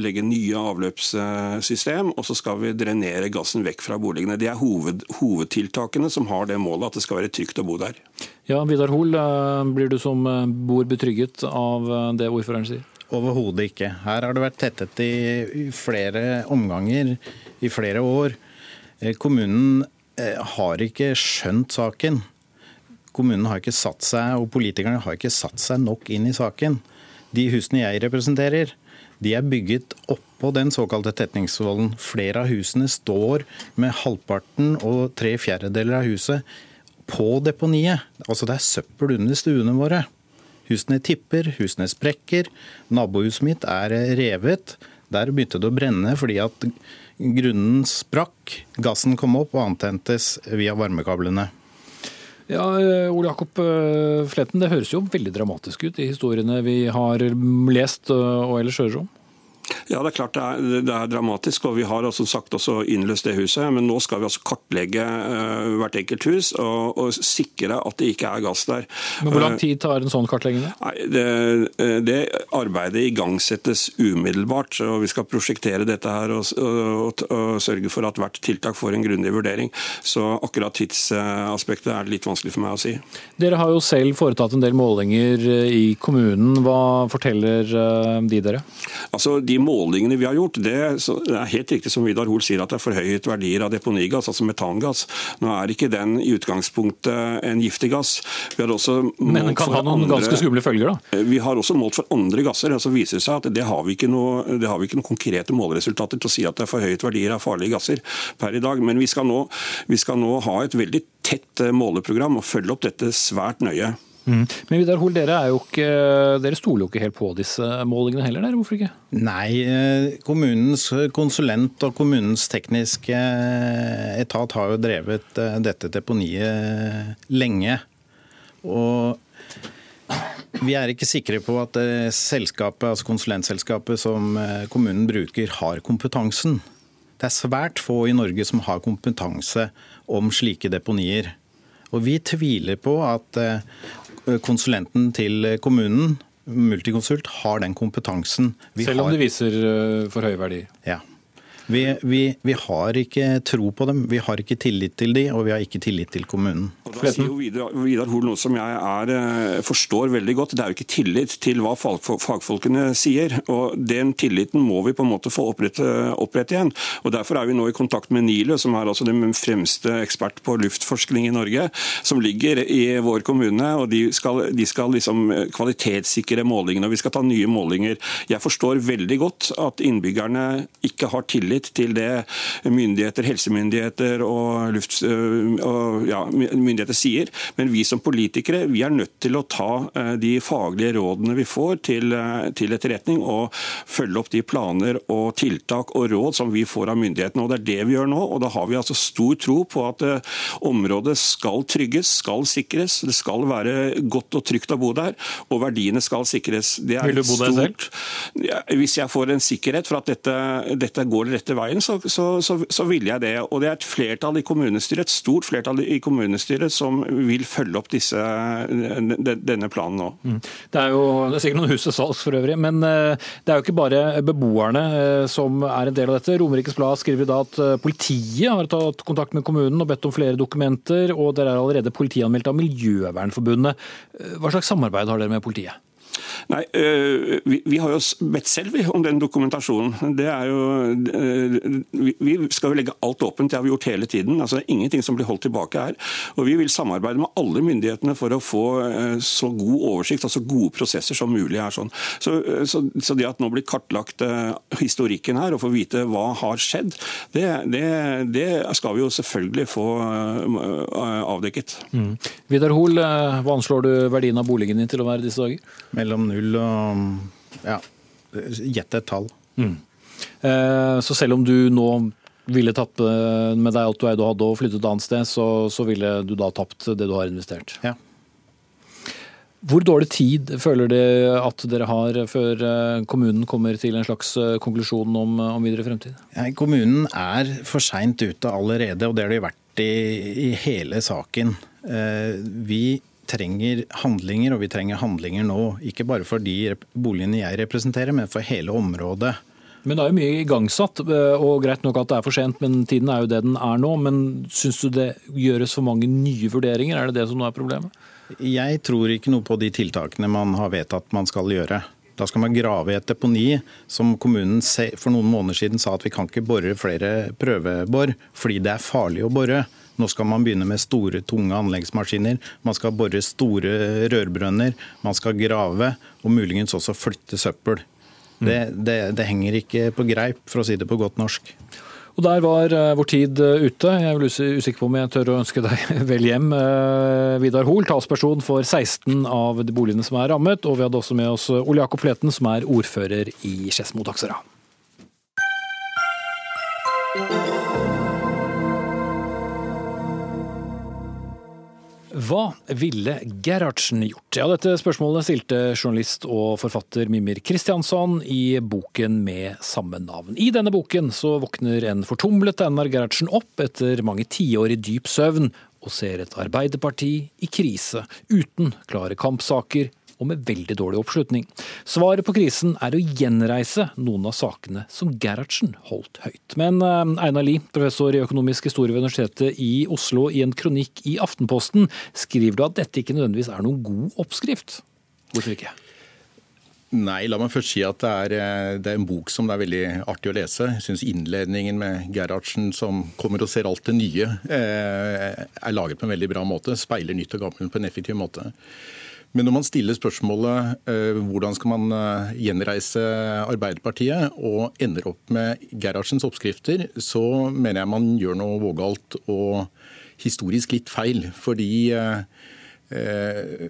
legge nye avløpssystem, og så skal vi drenere gassen vekk fra boligene. Det er hoved, hovedtiltakene som har det målet at det skal være trygt å bo der. Ja, Vidar Hoel, eh, blir du som eh, bor betrygget av eh, det ordføreren sier? Overhodet ikke. Her har det vært tettet i flere omganger i flere år. Kommunen har ikke skjønt saken. Kommunen har ikke satt seg, og politikerne har ikke satt seg nok inn i saken. De husene jeg representerer, de er bygget oppå den såkalte tetningsvollen. Flere av husene står med halvparten og tre fjerdedeler av huset på deponiet. Altså det er søppel under stuene våre. Husene tipper, husene sprekker. Nabohuset mitt er revet. Der begynte det å brenne fordi at grunnen sprakk. Gassen kom opp og antentes via varmekablene. Ja, Ole Jakob eh, Fletten, det høres jo veldig dramatisk ut i historiene vi har lest eh, og ellers hører om? Ja, det er klart det er, det er, dramatisk. og Vi har som sagt også innløst det huset. Men nå skal vi altså kartlegge uh, hvert enkelt hus og, og, sikre at det ikke er gass der. Men Hvor lang tid tar en sånn kartlegging? Nei, det, det, arbeidet igangsettes umiddelbart. og Vi skal prosjektere dette her og, og, og, sørge for at hvert tiltak får en grundig vurdering. Så akkurat tidsaspektet er det litt vanskelig for meg å si. Dere har jo selv foretatt en del målinger i kommunen. Hva forteller de dere? Altså, De målingene målingene vi har gjort, det, det er helt riktig som Vidar Hoel sier at det er forhøyet verdier av deponigass, altså metangass. Nå er ikke den i utgangspunktet en giftig gass. Vi har også Men den kan ha noen andre, ganske skumle følger, da? Vi har også målt for andre gasser. og så viser det seg at det har vi ikke noe, det har vi ikke noen konkrete måleresultater til å si at det er forhøyet verdier av farlige gasser per i dag. Men vi skal nå, vi skal nå ha et veldig tett måleprogram og følge opp dette svært nøye. Mm. Men Vidar Hol, dere, dere, stoler jo ikke helt på disse målingene heller, der. hvorfor ikke? Nei, eh, kommunens konsulent og kommunens tekniske etat har jo drevet eh, dette deponiet lenge. Og vi er ikke sikre på at eh, selskapet, altså konsulentselskapet som kommunen bruker, har kompetansen. Det er svært få i Norge som har kompetanse om slike deponier. Og vi tviler på at konsulenten til kommunen, Multiconsult, har den kompetansen. Vi Selv om har... det viser eh, for høye verdier? Ja. Vi, vi, vi, har ikke tro på dem, vi har ikke tillit til dem, og vi har ikke tillit til kommunen. Og da sier jo Vidar, Vidar Hoel noe som jeg er, eh, forstår veldig godt. Det er jo ikke tillit til hva fagfolkene sier. og Den tilliten må vi på en måte få opprette, opprette igjen. og Derfor er vi nå i kontakt med NILU, som er altså den fremste ekspert på luftforskning i Norge, som ligger i vår kommune. og De skal, de skal liksom kvalitetssikre målingene, og vi skal ta nye målinger. Jeg forstår veldig godt at innbyggerne ikke har tillit tillit til det myndigheter, helsemyndigheter og, luft, og ja, myndigheter sier. Men vi som politikere vi er nødt til å ta de faglige rådene vi får til, til etterretning, og følge opp de planer og tiltak og råd som vi får av myndighetene. Og Det er det vi gjør nå. og Da har vi altså stor tro på at området skal trygges, skal sikres. Det skal være godt og trygt å bo der, og verdiene skal sikres. Vil du bo der selv? Ja, hvis jeg får en sikkerhet for at dette, dette går rett rette veien, så, så, så, så vil jeg det. Og det er et flertall i kommunestyret, et stort flertall i kommunestyret som vil følge opp disse, denne planen nå. Mm. Det er jo det er sikkert noen hus til salgs for øvrig, men eh, det er jo ikke bare beboerne eh, som er en del av dette. Romerikes Blad skriver da at eh, politiet har tatt kontakt med kommunen og bedt om flere dokumenter, og dere er allerede politianmeldt av Miljøvernforbundet. Hva slags samarbeid har dere med politiet? Nei, øh, vi, har jo bedt selv om den dokumentasjonen. Det er jo, øh, vi skal jo legge alt åpent, det har vi gjort hele tiden. Altså, det er ingenting som blir holdt tilbake her. Og Vi vil samarbeide med alle myndighetene for å få øh, så god oversikt, altså gode prosesser som mulig. her. Sånn. Så, så, så, det at nå blir kartlagt historikken her og få vite hva har skjedd, det, det, det skal vi jo selvfølgelig få avdekket. Mm. Vidar Hoel, hva anslår du verdien av boligen din til å være disse dager? Mellom null og ja, gjett et tall. Mm. Eh, så selv om du nå ville tatt med deg alt du eide og hadde og flyttet et annet sted, så, så, ville du da tapt det du har investert? Ja. Hvor dårlig tid føler dere at dere har før eh, kommunen kommer til en slags eh, konklusjon om, om videre fremtid? Ja, kommunen er for seint ute allerede, og det har de vært i, i hele saken. Vi trenger handlinger, og vi trenger handlinger nå. Ikke bare for de boligene jeg representerer, men for hele området. Men det er jo mye igangsatt, eh, og greit nok at det er for sent, men tiden er jo det den er nå. Men syns du det gjøres for mange nye vurderinger, er det det som nå er problemet? Jeg tror ikke noe på de tiltakene man har vedtatt man skal gjøre. Da skal man grave i et deponi som kommunen for noen måneder siden sa at vi kan ikke bore flere prøvebor fordi det er farlig å bore. Nå skal man begynne med store, tunge anleggsmaskiner. Man skal bore store rørbrønner. Man skal grave, og muligens også flytte søppel. Det, det, det henger ikke på greip, for å si det på godt norsk. Og Der var uh, vår tid uh, ute. Jeg er usikker på om jeg tør å ønske deg vel hjem. Uh, Vidar Hoel, talsperson for 16 av de boligene som er rammet. Og vi hadde også med oss Ole Jakob Fleten, som er ordfører i Skedsmo Taxera. Hva ville Gerhardsen gjort? Ja, dette spørsmålet stilte journalist og forfatter Mimir Kristiansson i boken med samme navn. I denne boken så våkner en fortumlet Einar Gerhardsen opp etter mange tiår i dyp søvn og ser et Arbeiderparti i krise, uten klare kampsaker, og med veldig dårlig oppslutning. Svaret på krisen er å gjenreise noen av sakene som Gerhardsen holdt høyt. Men eh, Einar Lie, professor i økonomisk historie ved Universitetet i Oslo, i en kronikk i Aftenposten skriver du at dette ikke nødvendigvis er noen god oppskrift. Hvorfor ikke? Nei, la meg først si at det er, eh, det er, en bok som det er veldig artig å lese. Jeg syns innledningen med Gerhardsen som kommer og ser alt det nye, eh, er laget på en veldig bra måte. Speiler nytt og gammelt på en effektiv måte. Men når man stiller spørsmålet eh, hvordan skal man gjenreise Arbeiderpartiet, og ender opp med Gerhardsens oppskrifter, så mener jeg man gjør noe vågalt og historisk litt feil. Fordi Eh,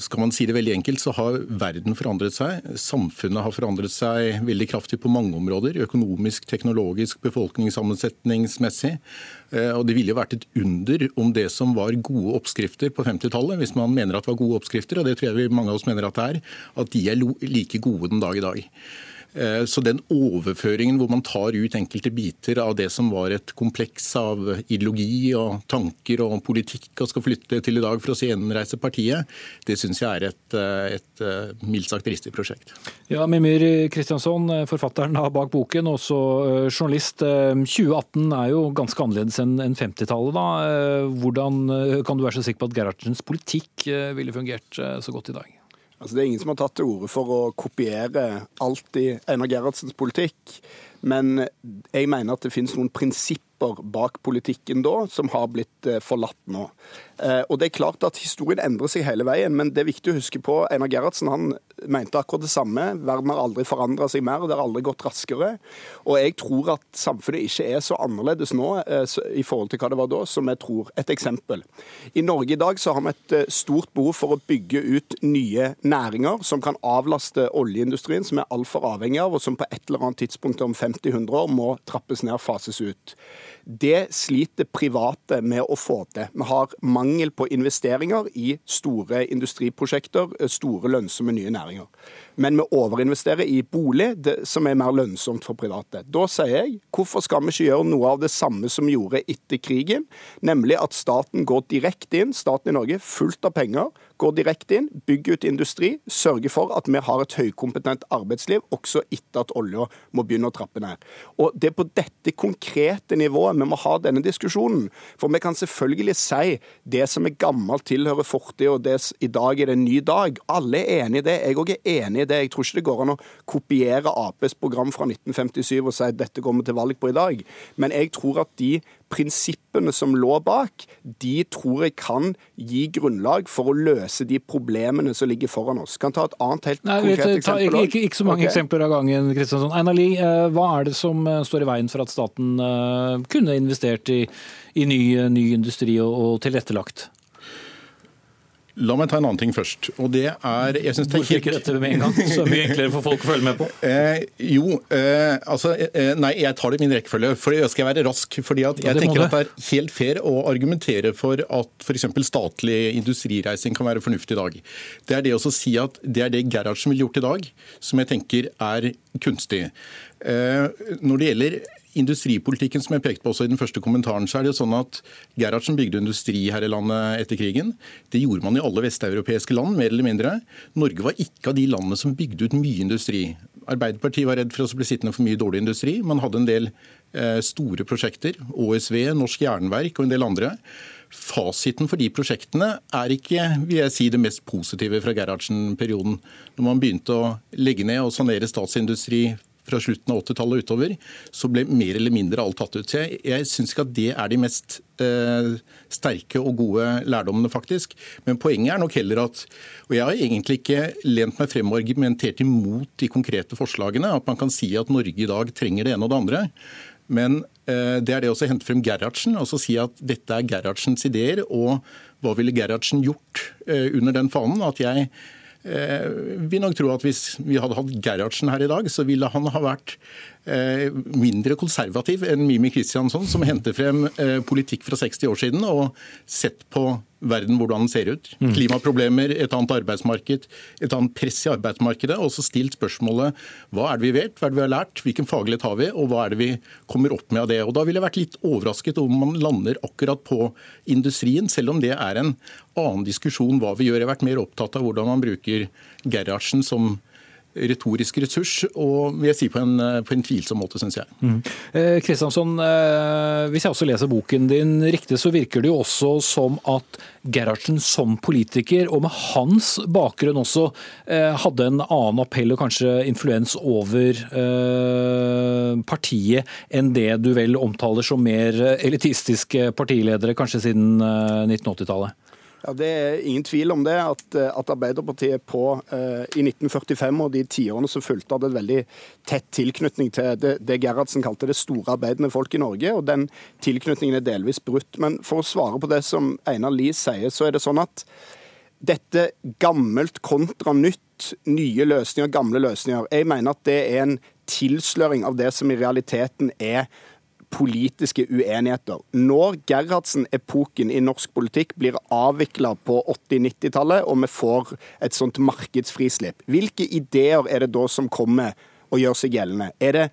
skal man si det veldig enkelt, så har verden forandret seg. Samfunnet har forandret seg veldig kraftig på mange områder. Økonomisk, teknologisk, befolkningssammensetningsmessig. Eh, og Det ville jo vært et under om det som var gode oppskrifter på 50-tallet, hvis man mener at det var gode oppskrifter, og det tror jeg mange av oss mener at det er, at de er like gode den dag i dag. Eh, så den overføringen hvor man tar ut enkelte biter av det som var et kompleks av ideologi og tanker og politikk og skal flytte til i dag for å gjenreise partiet, det syns jeg er et, et, et eh, mildt sagt dristig prosjekt. Ja, Mimir Kristiansson, forfatteren bak boken, også journalist. 2018 er jo ganske annerledes enn 50-tallet. da. Hvordan kan du være så sikker på at Gerhardsens politikk ville fungert så godt i dag? Altså, det er ingen som har tatt til orde for å kopiere alt i Einar Gerhardsens politikk. Men jeg mener at det finnes noen prinsipper bak politikken da som har blitt eh, forlatt nå. Eh, og det er klart at Historien endrer seg hele veien, men det er viktig å huske på Einar Gerhardsen han mente akkurat det samme. Verden har aldri forandra seg mer, og det har aldri gått raskere. Og jeg tror at samfunnet ikke er så annerledes nå eh, i forhold til hva det var da, som jeg tror. Et eksempel. I Norge i dag så har vi et eh, stort behov for å bygge ut nye næringer som kan avlaste oljeindustrien, som er altfor avhengig av, og som på et eller annet tidspunkt om 50-100 år må trappes ned, fases ut. Det sliter private med å få til. Vi har mangel på investeringer i store industriprosjekter, store lønnsomme nye næringer men vi overinvesterer i bolig, det, som er mer lønnsomt for private. Da sier jeg, hvorfor skal vi ikke gjøre noe av det samme som vi gjorde etter krigen, nemlig at staten går direkte inn, staten i Norge, fullt av penger, går direkte inn, bygger ut industri, sørger for at vi har et høykompetent arbeidsliv også etter at olja må begynne å trappe ned. Og Det er på dette konkrete nivået vi må ha denne diskusjonen. For vi kan selvfølgelig si det som er gammelt tilhører fortid, og det i dag er det en ny dag. Alle er enig i det. Jeg òg er enig i det. Jeg tror ikke det går an å kopiere Aps program fra 1957 og si at dette går vi til valg på i dag. Men jeg tror at de prinsippene som lå bak, de tror jeg kan gi grunnlag for å løse de problemene som ligger foran oss. Kan ta et annet helt Nei, konkret vet, ta, eksempel. Ikke, ikke, så mange okay. eksempler av gangen. Kristiansson. Einar Lie, eh, hva er det som eh, står i veien for at staten eh, kunne investert i, i ny, ny industri og, og tilrettelagt? La meg ta en annen ting først. og det er... Jeg synes det er Hvorfor ikke dette med en gang? Så mye enklere for folk å følge med på. Eh, jo, eh, altså eh, Nei, jeg tar det i min rekkefølge. For jeg skal være rask. fordi at jeg ja, tenker at det er helt fair å argumentere for at f.eks. statlig industrireising kan være fornuftig i dag. Det er det å si at det er det Gerhardsen ville gjort i dag, som jeg tenker er kunstig. Eh, når det gjelder industripolitikken som jeg pekte på også i den første kommentaren, så er det jo sånn at Gerhardsen bygde industri her i landet etter krigen. Det gjorde man i alle vesteuropeiske land, mer eller mindre. Norge var ikke av de landene som bygde ut mye industri. Arbeiderpartiet var redd for å bli sittende for mye dårlig industri. Man hadde en del eh, store prosjekter. ÅSV, Norsk Jernverk og en del andre. Fasiten for de prosjektene er ikke vil jeg si, det mest positive fra Gerhardsen-perioden. Når man begynte å legge ned og sanere statsindustri fra slutten av 80-tallet og utover, så ble mer eller mindre alt tatt ut. Så jeg, jeg syns ikke at det er de mest eh, sterke og gode lærdommene, faktisk. Men poenget er nok heller at Og jeg har egentlig ikke lent meg frem og argumentert imot de konkrete forslagene. At man kan si at Norge i dag trenger det ene og det andre. Men eh, det er det å hente frem Gerhardsen og så si at dette er Gerhardsens ideer. Og hva ville Gerhardsen gjort eh, under den fanen? At jeg Eh, vi nok tro at hvis vi hadde hatt Gerhardsen her i dag, så ville han ha vært eh, mindre konservativ enn Mimi Kristiansson, som henter frem eh, politikk fra 60 år siden og sett på verden hvordan den ser ut. Mm. Klimaproblemer, et annet arbeidsmarked, et annet press i arbeidsmarkedet. Og så stilt spørsmålet hva er det vi vet, hva er det vi har lært, hvilken faglighet har vi, og hva er det vi kommer opp med av det. Og Da ville jeg vært litt overrasket om man lander akkurat på industrien, selv om det er en annen diskusjon hva vi gjør. Jeg har vært mer opptatt av hvordan man bruker Gerhardsen som retorisk ressurs, og vil jeg si på en, på en tvilsom måte, syns jeg. Mm. Eh, eh, hvis jeg også leser boken din riktig, så virker det jo også som at Gerhardsen som politiker, og med hans bakgrunn også, eh, hadde en annen appell og kanskje influens over eh, partiet enn det du vel omtaler som mer elitistiske partiledere, kanskje siden 1980-tallet? Ja, Det er ingen tvil om det, at, eh, at Arbeiderpartiet på, eh, i 1945 og de tiårene som fulgte, hadde et veldig tett tilknytning til det, det Gerhardsen kalte det store arbeidende folk i Norge. og Den tilknytningen er delvis brutt. Men for å svare på det som Einar Lie sier, så er det sånn at dette gammelt kontra nytt, nye løsninger, gamle løsninger, jeg mener at det er en tilsløring av det som i realiteten er politiske uenigheter. Når Gerhardsen-epoken i norsk politikk blir avvikla på 80-90-tallet, og vi får et sånt markedsfrislipp, hvilke ideer er det da som kommer og gjør seg gjeldende? Er det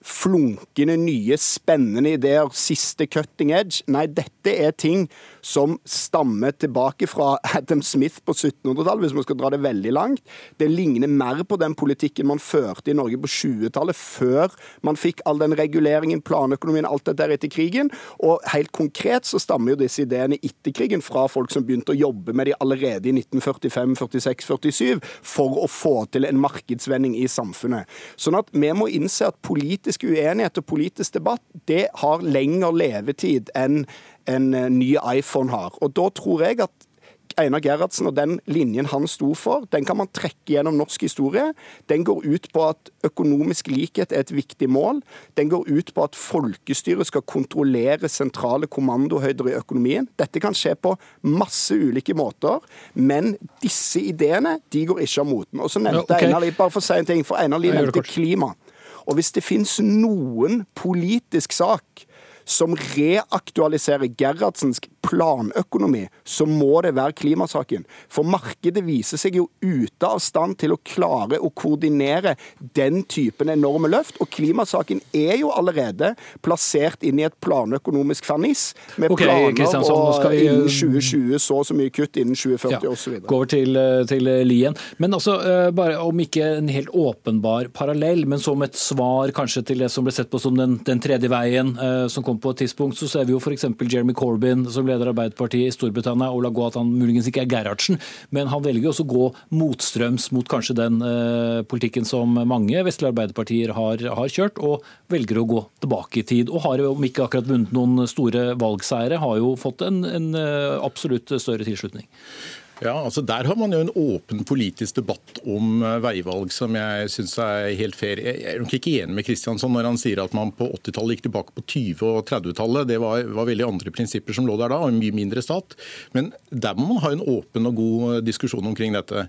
flunkende nye, spennende ideer, siste cutting edge. Nei, dette er ting som stammer tilbake fra Adam Smith på 1700-tallet, hvis man skal dra det veldig langt. Det ligner mer på den politikken man førte i Norge på 20-tallet, før man fikk all den reguleringen, planøkonomien, alt dette etter krigen. Og helt konkret så stammer jo disse ideene etter krigen fra folk som begynte å jobbe med de allerede i 1945, 46, 47, for å få til en markedsvending i samfunnet. Sånn at vi må innse at politisk uenighet og politisk debatt, det har lengre levetid enn en eh, ny iPhone har. Og da tror jeg at Einar Gerhardsen og den linjen han sto for, den kan man trekke gjennom norsk historie. Den går ut på at økonomisk likhet er et viktig mål. Den går ut på at folkestyret skal kontrollere sentrale kommandohøyder i økonomien. Dette kan skje på masse ulike måter, men disse ideene de går ikke av moten. Og så nevnte okay. Einar Lie, bare for å si en ting, for Einar Lie nevnte klima. Og hvis det finnes noen politisk sak som reaktualiserer Gerhardsens planøkonomi, så må det være klimasaken. For markedet viser seg jo ute av stand til å klare å koordinere den typen enorme løft. Og klimasaken er jo allerede plassert inn i et planøkonomisk ferniss, med okay, planer og vi... innen 2020 så og så mye kutt, innen 2040 ja, osv. Gå over til, eh, til eh, Lien. Men altså, eh, bare om ikke en helt åpenbar parallell, men som et svar kanskje til det som ble sett på som den, den tredje veien, som kom på et tidspunkt, så ser vi jo f.eks. Jeremy Corbyn som leder Arbeiderpartiet i Storbritannia, og la gå at han muligens ikke er Gerhardsen, men han velger også å gå motstrøms mot kanskje den eh, politikken som mange vestlige arbeiderpartier har, har, kjørt, og velger å gå tilbake i tid. Og har, om ikke akkurat vunnet noen store valgseiere, har jo fått en, en uh, absolutt større tilslutning. Ja, altså Der har man jo en åpen politisk debatt om eh, veivalg som jeg syns er helt fair. Jeg er nok ikke enig med Kristiansson når han sier at man på 80-tallet gikk tilbake på 20- og 30-tallet. Det var, var, veldig andre prinsipper som lå der da, og en mye mindre stat. Men der må man ha en åpen og god diskusjon omkring dette.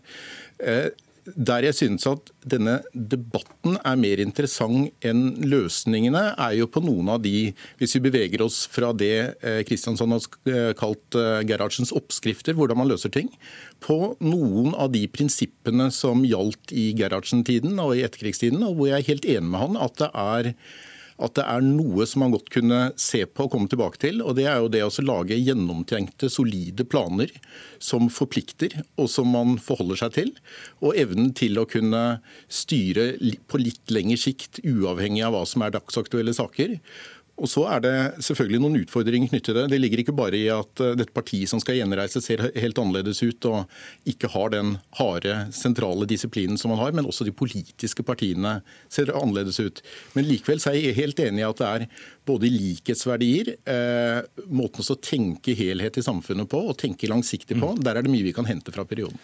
Eh, der jeg synes at denne debatten er mer interessant enn løsningene, er jo på noen av de Hvis vi beveger oss fra det eh, har eh, kalt eh, Gerhardsens oppskrifter, hvordan man løser ting, på noen av de prinsippene som gjaldt i Gerhardsen-tiden og i etterkrigstiden, og hvor jeg er helt enig med han at det er at det er noe som man godt kunne se på og komme tilbake til. og Det er jo det å lage gjennomtenkte, solide planer som forplikter, og som man forholder seg til. Og evnen til å kunne styre på litt lengre sikt, uavhengig av hva som er dagsaktuelle saker. Og så er det selvfølgelig noen utfordringer knyttet til det. Det ligger ikke bare i at eh, dette partiet som skal gjenreise ser helt annerledes ut og ikke har den harde, sentrale disiplinen som man har, men også de politiske partiene ser annerledes ut. Men likevel er jeg helt enig i at det er både likhetsverdier, eh, måten å tenke helhet i samfunnet på og tenke langsiktig på. Mm. Der er det mye vi kan hente fra perioden.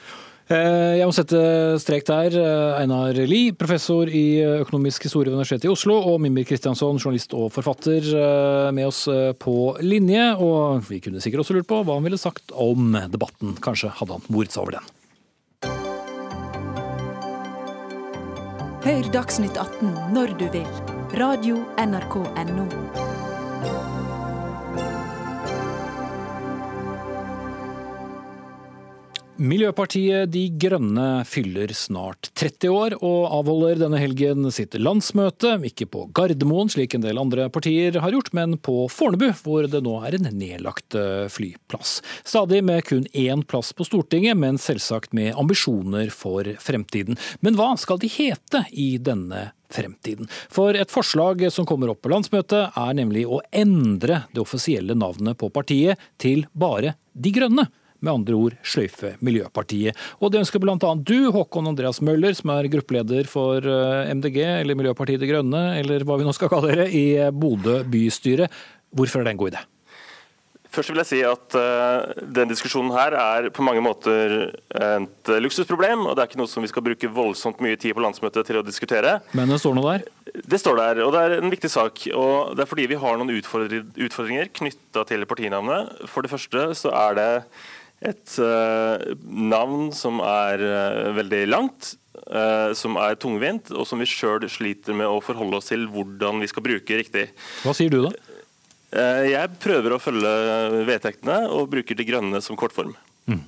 Eh, jeg må sette strek der. Eh, Einar Lie, professor i økonomisk historie ved Universitetet i Oslo, og Mimir Kristiansson, journalist og forfatter, eh, med oss på linje. Og vi kunne sikkert også lurt på hva han ville sagt om debatten. Kanskje hadde han moret seg over den. Hør Dagsnytt 18 når du vil. Radio NRK Radio.nrk.no. Miljøpartiet De Grønne fyller snart 30 år og avholder denne helgen sitt landsmøte, ikke på Gardermoen slik en del andre partier har gjort, men på Fornebu, hvor det nå er en nedlagt eh, flyplass. Stadig med kun én plass på Stortinget, men selvsagt med ambisjoner for fremtiden. Men hva skal de hete i denne fremtiden. For et forslag som kommer opp på landsmøtet, er nemlig å endre det offisielle navnet på partiet til bare De Grønne med andre ord sløyfe Miljøpartiet. Og det ønsker bl.a. du, Håkon Andreas Møller, som er gruppeleder for eh, MDG, eller Miljøpartiet De Grønne, eller hva vi nå skal kalle dere, i Bodø bystyre. Hvorfor er det en god idé? Først vil jeg si at uh, den diskusjonen her er på mange måter et luksusproblem. og Det er ikke noe som vi skal bruke voldsomt mye tid på landsmøtet til å diskutere. Men det står noe der? Det står der, og det er en viktig sak. og Det er fordi vi har noen utfordringer knytta til partinavnet. For det første så er det et uh, navn som er uh, veldig langt, uh, som er tungvint, og som vi sjøl sliter med å forholde oss til hvordan vi skal bruke riktig. Hva sier du da? jeg prøver å følge vedtektene og bruker De grønne som kortform. Mm.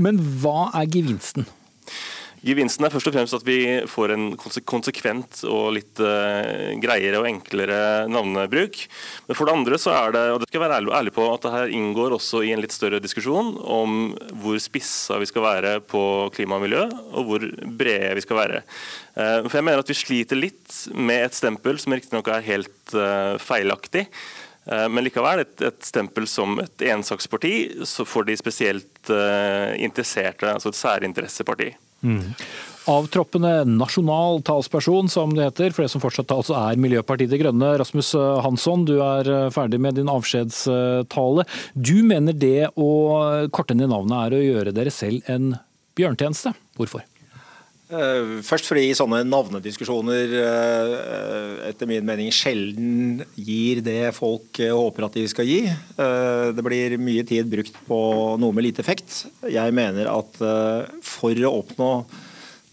Men hva er gevinsten? Gevinsten er først og fremst at vi får en konsekvent og litt uh, greiere og enklere navnebruk. Men for det andre så er det og det skal jeg være ærlig, på, at det her inngår også i en litt større diskusjon om hvor spissa vi skal være på klima og miljø, og hvor brede vi skal være. Uh, for jeg mener at vi sliter litt med et stempel som riktignok er helt uh, feilaktig. Men likevel et, et, stempel som et ensaksparti for de spesielt interesserte, altså et særinteresseparti. Mm. Avtroppende nasjonal talsperson, som det heter, for det som fortsatt altså er Miljøpartiet De Grønne. Rasmus Hansson, du er eh, ferdig med din avskjedstale. Du mener det å korte ned navnet er å gjøre dere selv en bjørntjeneste. Hvorfor? Eh, først fordi sånne navnediskusjoner eh, etter min mening sjelden gir det folk håper at de skal gi. Eh, det blir mye tid brukt på noe med lite effekt. Jeg mener at for å oppnå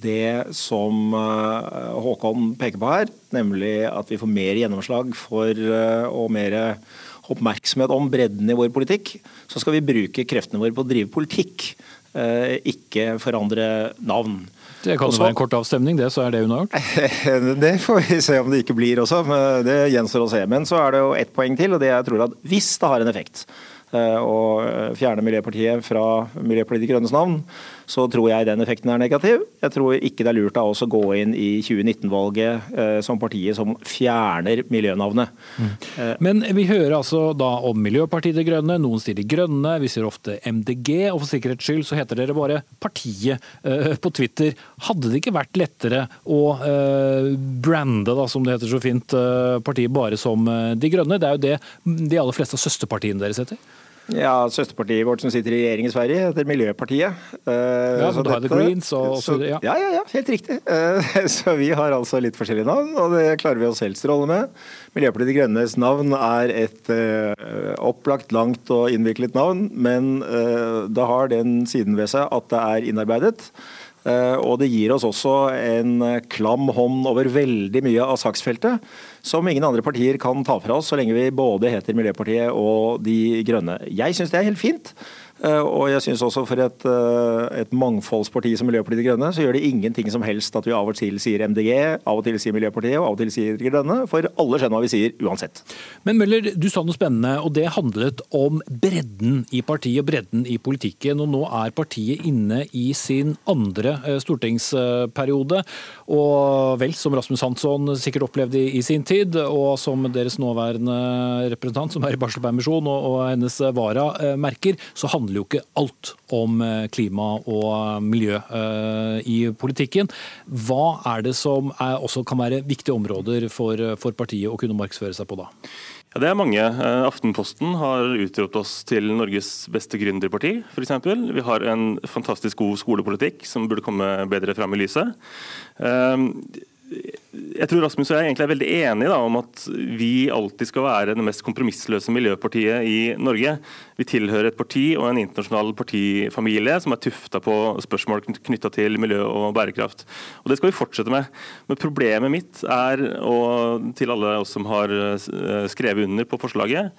det som Håkon peker på her, nemlig at vi får mer gjennomslag for og mer oppmerksomhet om bredden i vår politikk, så skal vi bruke kreftene våre på å drive politikk, ikke forandre navn. Det kan jo være en kort avstemning, det, så er det unnagjort? det får vi se om det ikke blir også. men Det gjenstår å se. Men så er det jo ett poeng til, og det jeg tror at hvis det har en effekt eh, å fjerne Miljøpartiet fra Miljøpartiet De Grønnes navn, så tror jeg den effekten er negativ. Jeg tror ikke det er lurt av oss å gå inn i 2019-valget eh, som partiet som fjerner miljønavnet. Mm. Eh, Men vi hører altså da om Miljøpartiet De Grønne, noen sier De Grønne, vi sier ofte MDG, og for sikkerhets skyld så heter dere bare Partiet eh, på Twitter. Hadde det ikke vært lettere å eh, brande, da, som det heter så fint, eh, partiet bare som eh, De Grønne? Det er jo det de aller fleste av søsterpartiene deres heter. Ja, Søsterpartiet vårt som sitter i regjering i Sverige, heter Miljøpartiet. Uh, ja, så du har The Greens og så, ja. ja. ja, ja, helt riktig. Uh, så vi har altså litt forskjellige navn, og det klarer vi oss selv strålende med. Miljøpartiet De Grønnes navn er et uh, opplagt, langt og innviklet navn, men det har den siden ved seg at det er innarbeidet. Eh, og det gir oss også en klam hånd over veldig mye av saksfeltet, som ingen andre partier kan ta fra oss, så lenge vi både heter Miljøpartiet og De Grønne. Jeg syns det er helt fint. Eh, og jeg synes også for et, eh, et, mangfoldsparti som Miljøpartiet De Grønne, så gjør det ingenting som helst at vi av og til sier MDG, av og til sier Miljøpartiet og av og til sier De Grønne, for alle skjønner hva vi sier uansett. Men Møller, du sa noe spennende, og det handlet om bredden i partiet og bredden i politikken. Og nå er partiet inne i sin andre eh, stortingsperiode. Og vel, som Rasmus Hansson sikkert opplevde i sin tid, og som deres nåværende representant, som er i barselpermisjon, og, og hennes vara merker, så handler handler jo ikke alt om eh, klima og miljø eh, i politikken. Hva er det som er, også kan være viktige områder for, for partiet å kunne markedsføre seg på da? Ja, Det er mange. Eh, Aftenposten har utropt oss til Norges beste gründerparti, f.eks. Vi har en fantastisk god skolepolitikk som burde komme bedre fram i lyset jeg tror Rasmus og jeg egentlig er veldig enige da, om at vi alltid skal være det mest kompromissløse miljøpartiet i Norge. Vi tilhører et parti og en internasjonal partifamilie som er tufta på spørsmål knytta til miljø og bærekraft. Og Det skal vi fortsette med. Men problemet mitt er, og til alle oss som har eh, skrevet under på forslaget,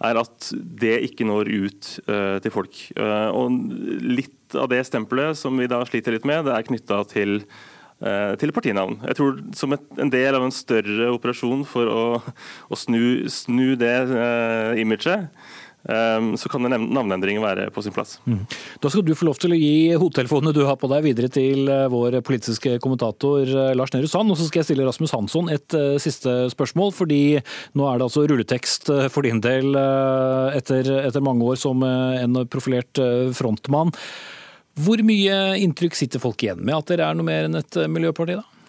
er at det ikke når ut uh, til folk. Uh, og litt av det stempelet som vi da sliter litt med, det er knytta til til partinavn. Jeg tror Som et, en del av en større operasjon for å, å snu, snu, det uh, imaget, um, så kan en navneendring være på sin plass. Mm. Da skal du få lov til å gi hodetelefonene du har på deg videre til eh, vår politiske kommentator eh, Lars Nehru Sand. Og så skal jeg stille Rasmus Hansson et uh, siste spørsmål, fordi nå er det altså rulletekst for din del uh, etter, etter, mange år som en profilert frontmann. Hvor mye inntrykk sitter folk igjen med at dere er noe mer enn et miljøparti, da?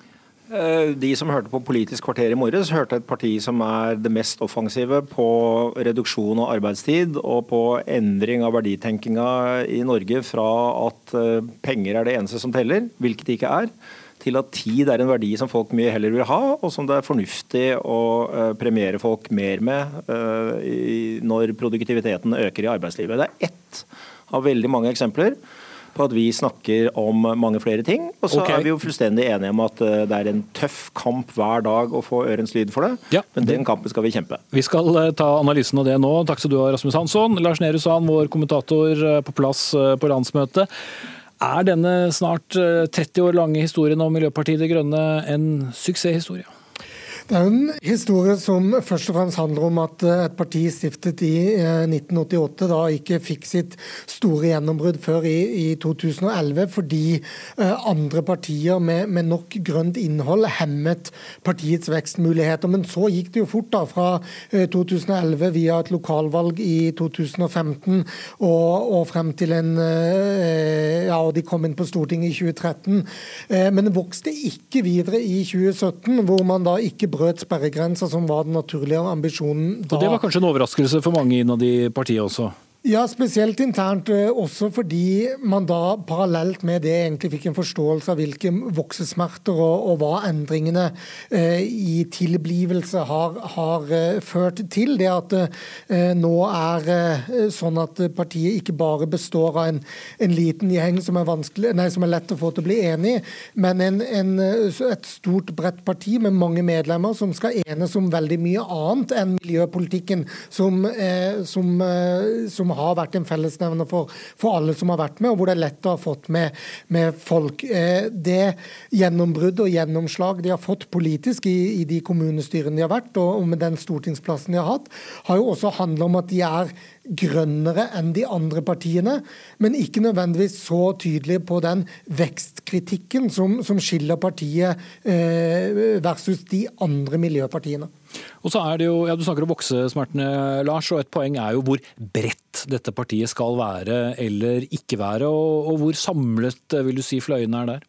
Eh, de som hørte på Politisk kvarter i morges, hørte et parti som er det mest offensive på reduksjon av arbeidstid og på endring av verditenkinga i Norge fra at eh, penger er det eneste som teller, hvilket det ikke er, til at tid er en verdi som folk mye heller vil ha, og som det er fornuftig å eh, premiere folk mer med når produktiviteten øker i arbeidslivet. Det er ett av veldig mange eksempler på at vi snakker om mange flere ting. Og så okay. er vi jo fullstendig enige om at eh, det er en tøff kamp hver dag å få ørens lyd for det. Ja. Men den kampen skal vi kjempe. Vi skal eh, ta analysen av det nå. Takk skal du ha, Rasmus Hansson. Lars Nehru Sand, vår kommentator eh, på plass på landsmøtet. Er denne snart 30 år lange historien om Miljøpartiet De Grønne en suksesshistorie? Det er jo en historie som først og fremst handler om at eh, et parti stiftet i 1988 eh, da ikke fikk sitt store gjennombrudd før i, i 2011, fordi eh, andre partier med, med, nok grønt innhold hemmet partiets vekstmuligheter. Men så gikk det jo fort da, fra 2011 via et lokalvalg i 2015 og, og frem til en Ja, og de kom inn på Stortinget i 2013. Men det vokste ikke videre i 2017, hvor man da ikke brøt sperregrenser, som var den naturlige ambisjonen da. Og Det var kanskje en overraskelse for mange innad i partiet også? Ja, spesielt internt. Eh, også fordi man da parallelt med det egentlig fikk en forståelse av hvilke voksesmerter og, og hva endringene eh, i tilblivelse har, har eh, ført til. Det at eh, nå er eh, sånn at partiet ikke bare består av en, en liten gjeng som er, nei, som er, lett å få til å bli enig, men en, en, et stort, bredt parti med mange medlemmer som skal enes om veldig mye annet enn miljøpolitikken, som, eh, som, som har vært en fellesnevner for, for, alle som har vært med, og hvor det er lett å ha fått med, med folk. Eh, det gjennombrudd og gjennomslag de har fått politisk i, i de kommunestyrene de har vært, og, og med den stortingsplassen de har hatt, har jo også handla om at de er grønnere enn de andre partiene, men ikke nødvendigvis så tydelige på den vekstkritikken som, som skiller partiet eh, versus de andre miljøpartiene. Og så er det jo, ja, Du snakker om voksesmertene, Lars, og et poeng er jo hvor bredt dette partiet skal være eller ikke være. Og, og hvor samlet vil du si fløyene er der?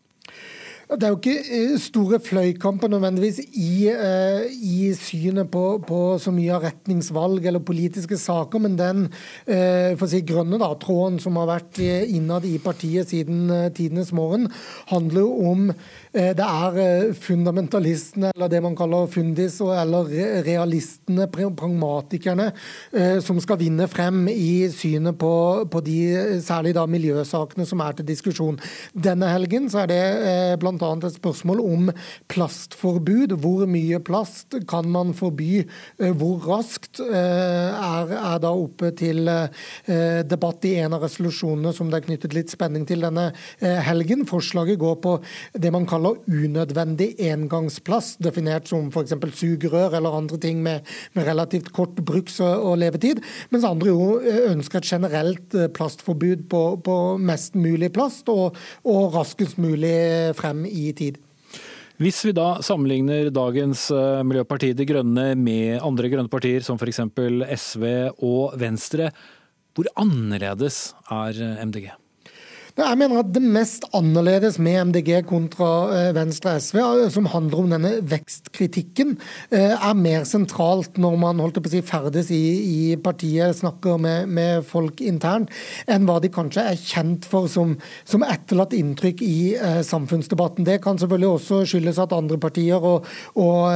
Det er jo ikke eh, store fløykamper nødvendigvis i, uh, i synet på, på, så mye av retningsvalg eller politiske saker, men den si grønne da, tråden som har vært innad i partiet siden tidenes morgen, handler jo om Eh, det er eh, fundamentalistene, eller det man kaller fundis, eller realistene, pragmatikerne, eh, som skal vinne frem i synet på, på de særlig da miljøsakene som er til diskusjon. Denne helgen så er det bl.a. et spørsmål om plastforbud. Hvor mye plast kan man forby? Hvor raskt er, er da oppe til debatt i en av resolusjonene som det er knyttet litt spenning til denne helgen. Forslaget går på det man kaller kaller unødvendig engangsplast, definert som f.eks. sugerør eller andre ting med, med relativt kort bruks- og levetid, mens andre jo eh, ønsker et generelt eh, plastforbud på, på mest mulig plast og, og raskest mulig frem i tid. Hvis vi da sammenligner dagens Miljøpartiet Miljøparti De Grønne med andre grønne partier, som f.eks. SV og Venstre, hvor annerledes er MDG? Jeg mener at det mest annerledes med MDG kontra eh, Venstre og SV, eh, som handler om denne vekstkritikken, eh, er mer sentralt når man holdt på å si, ferdes i, i partiet, snakker med, med, folk internt, enn hva de kanskje er kjent for som, som etterlatt inntrykk i eh, samfunnsdebatten. Det kan selvfølgelig også skyldes at andre partier og, og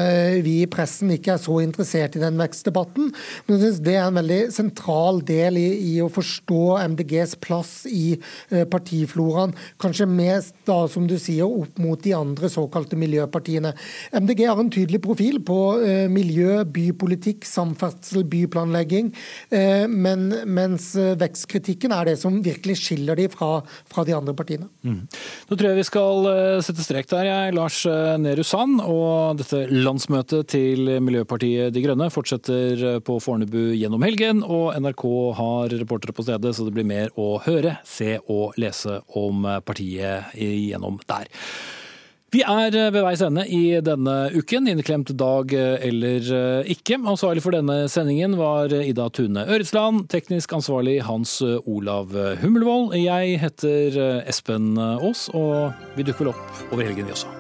vi i pressen ikke er så interessert i den vekstdebatten, men jeg synes det er en veldig sentral del i, i å forstå MDGs plass i partiet partifloraen, kanskje mest da, som du sier, opp mot de andre såkalte miljøpartiene. MDG har en tydelig profil på eh, miljø, bypolitikk, samferdsel, byplanlegging, eh, men, mens vekstkritikken er det som virkelig skiller de fra, fra de andre partiene. Mm. Nå tror jeg vi skal sette strek der, jeg, Lars Nehru Sand. Og dette landsmøtet til Miljøpartiet De Grønne fortsetter på Fornebu gjennom helgen. Og NRK har reportere på stedet, så det blir mer å høre, se og lese om partiet igjennom der. Vi er ved veis ende i denne uken, inneklemt dag eller ikke. Ansvarlig for denne sendingen var Ida Tune Øretsland, teknisk ansvarlig Hans Olav Hummelvold. Jeg heter Espen Aas, og vi dukker vel opp over helgen vi også.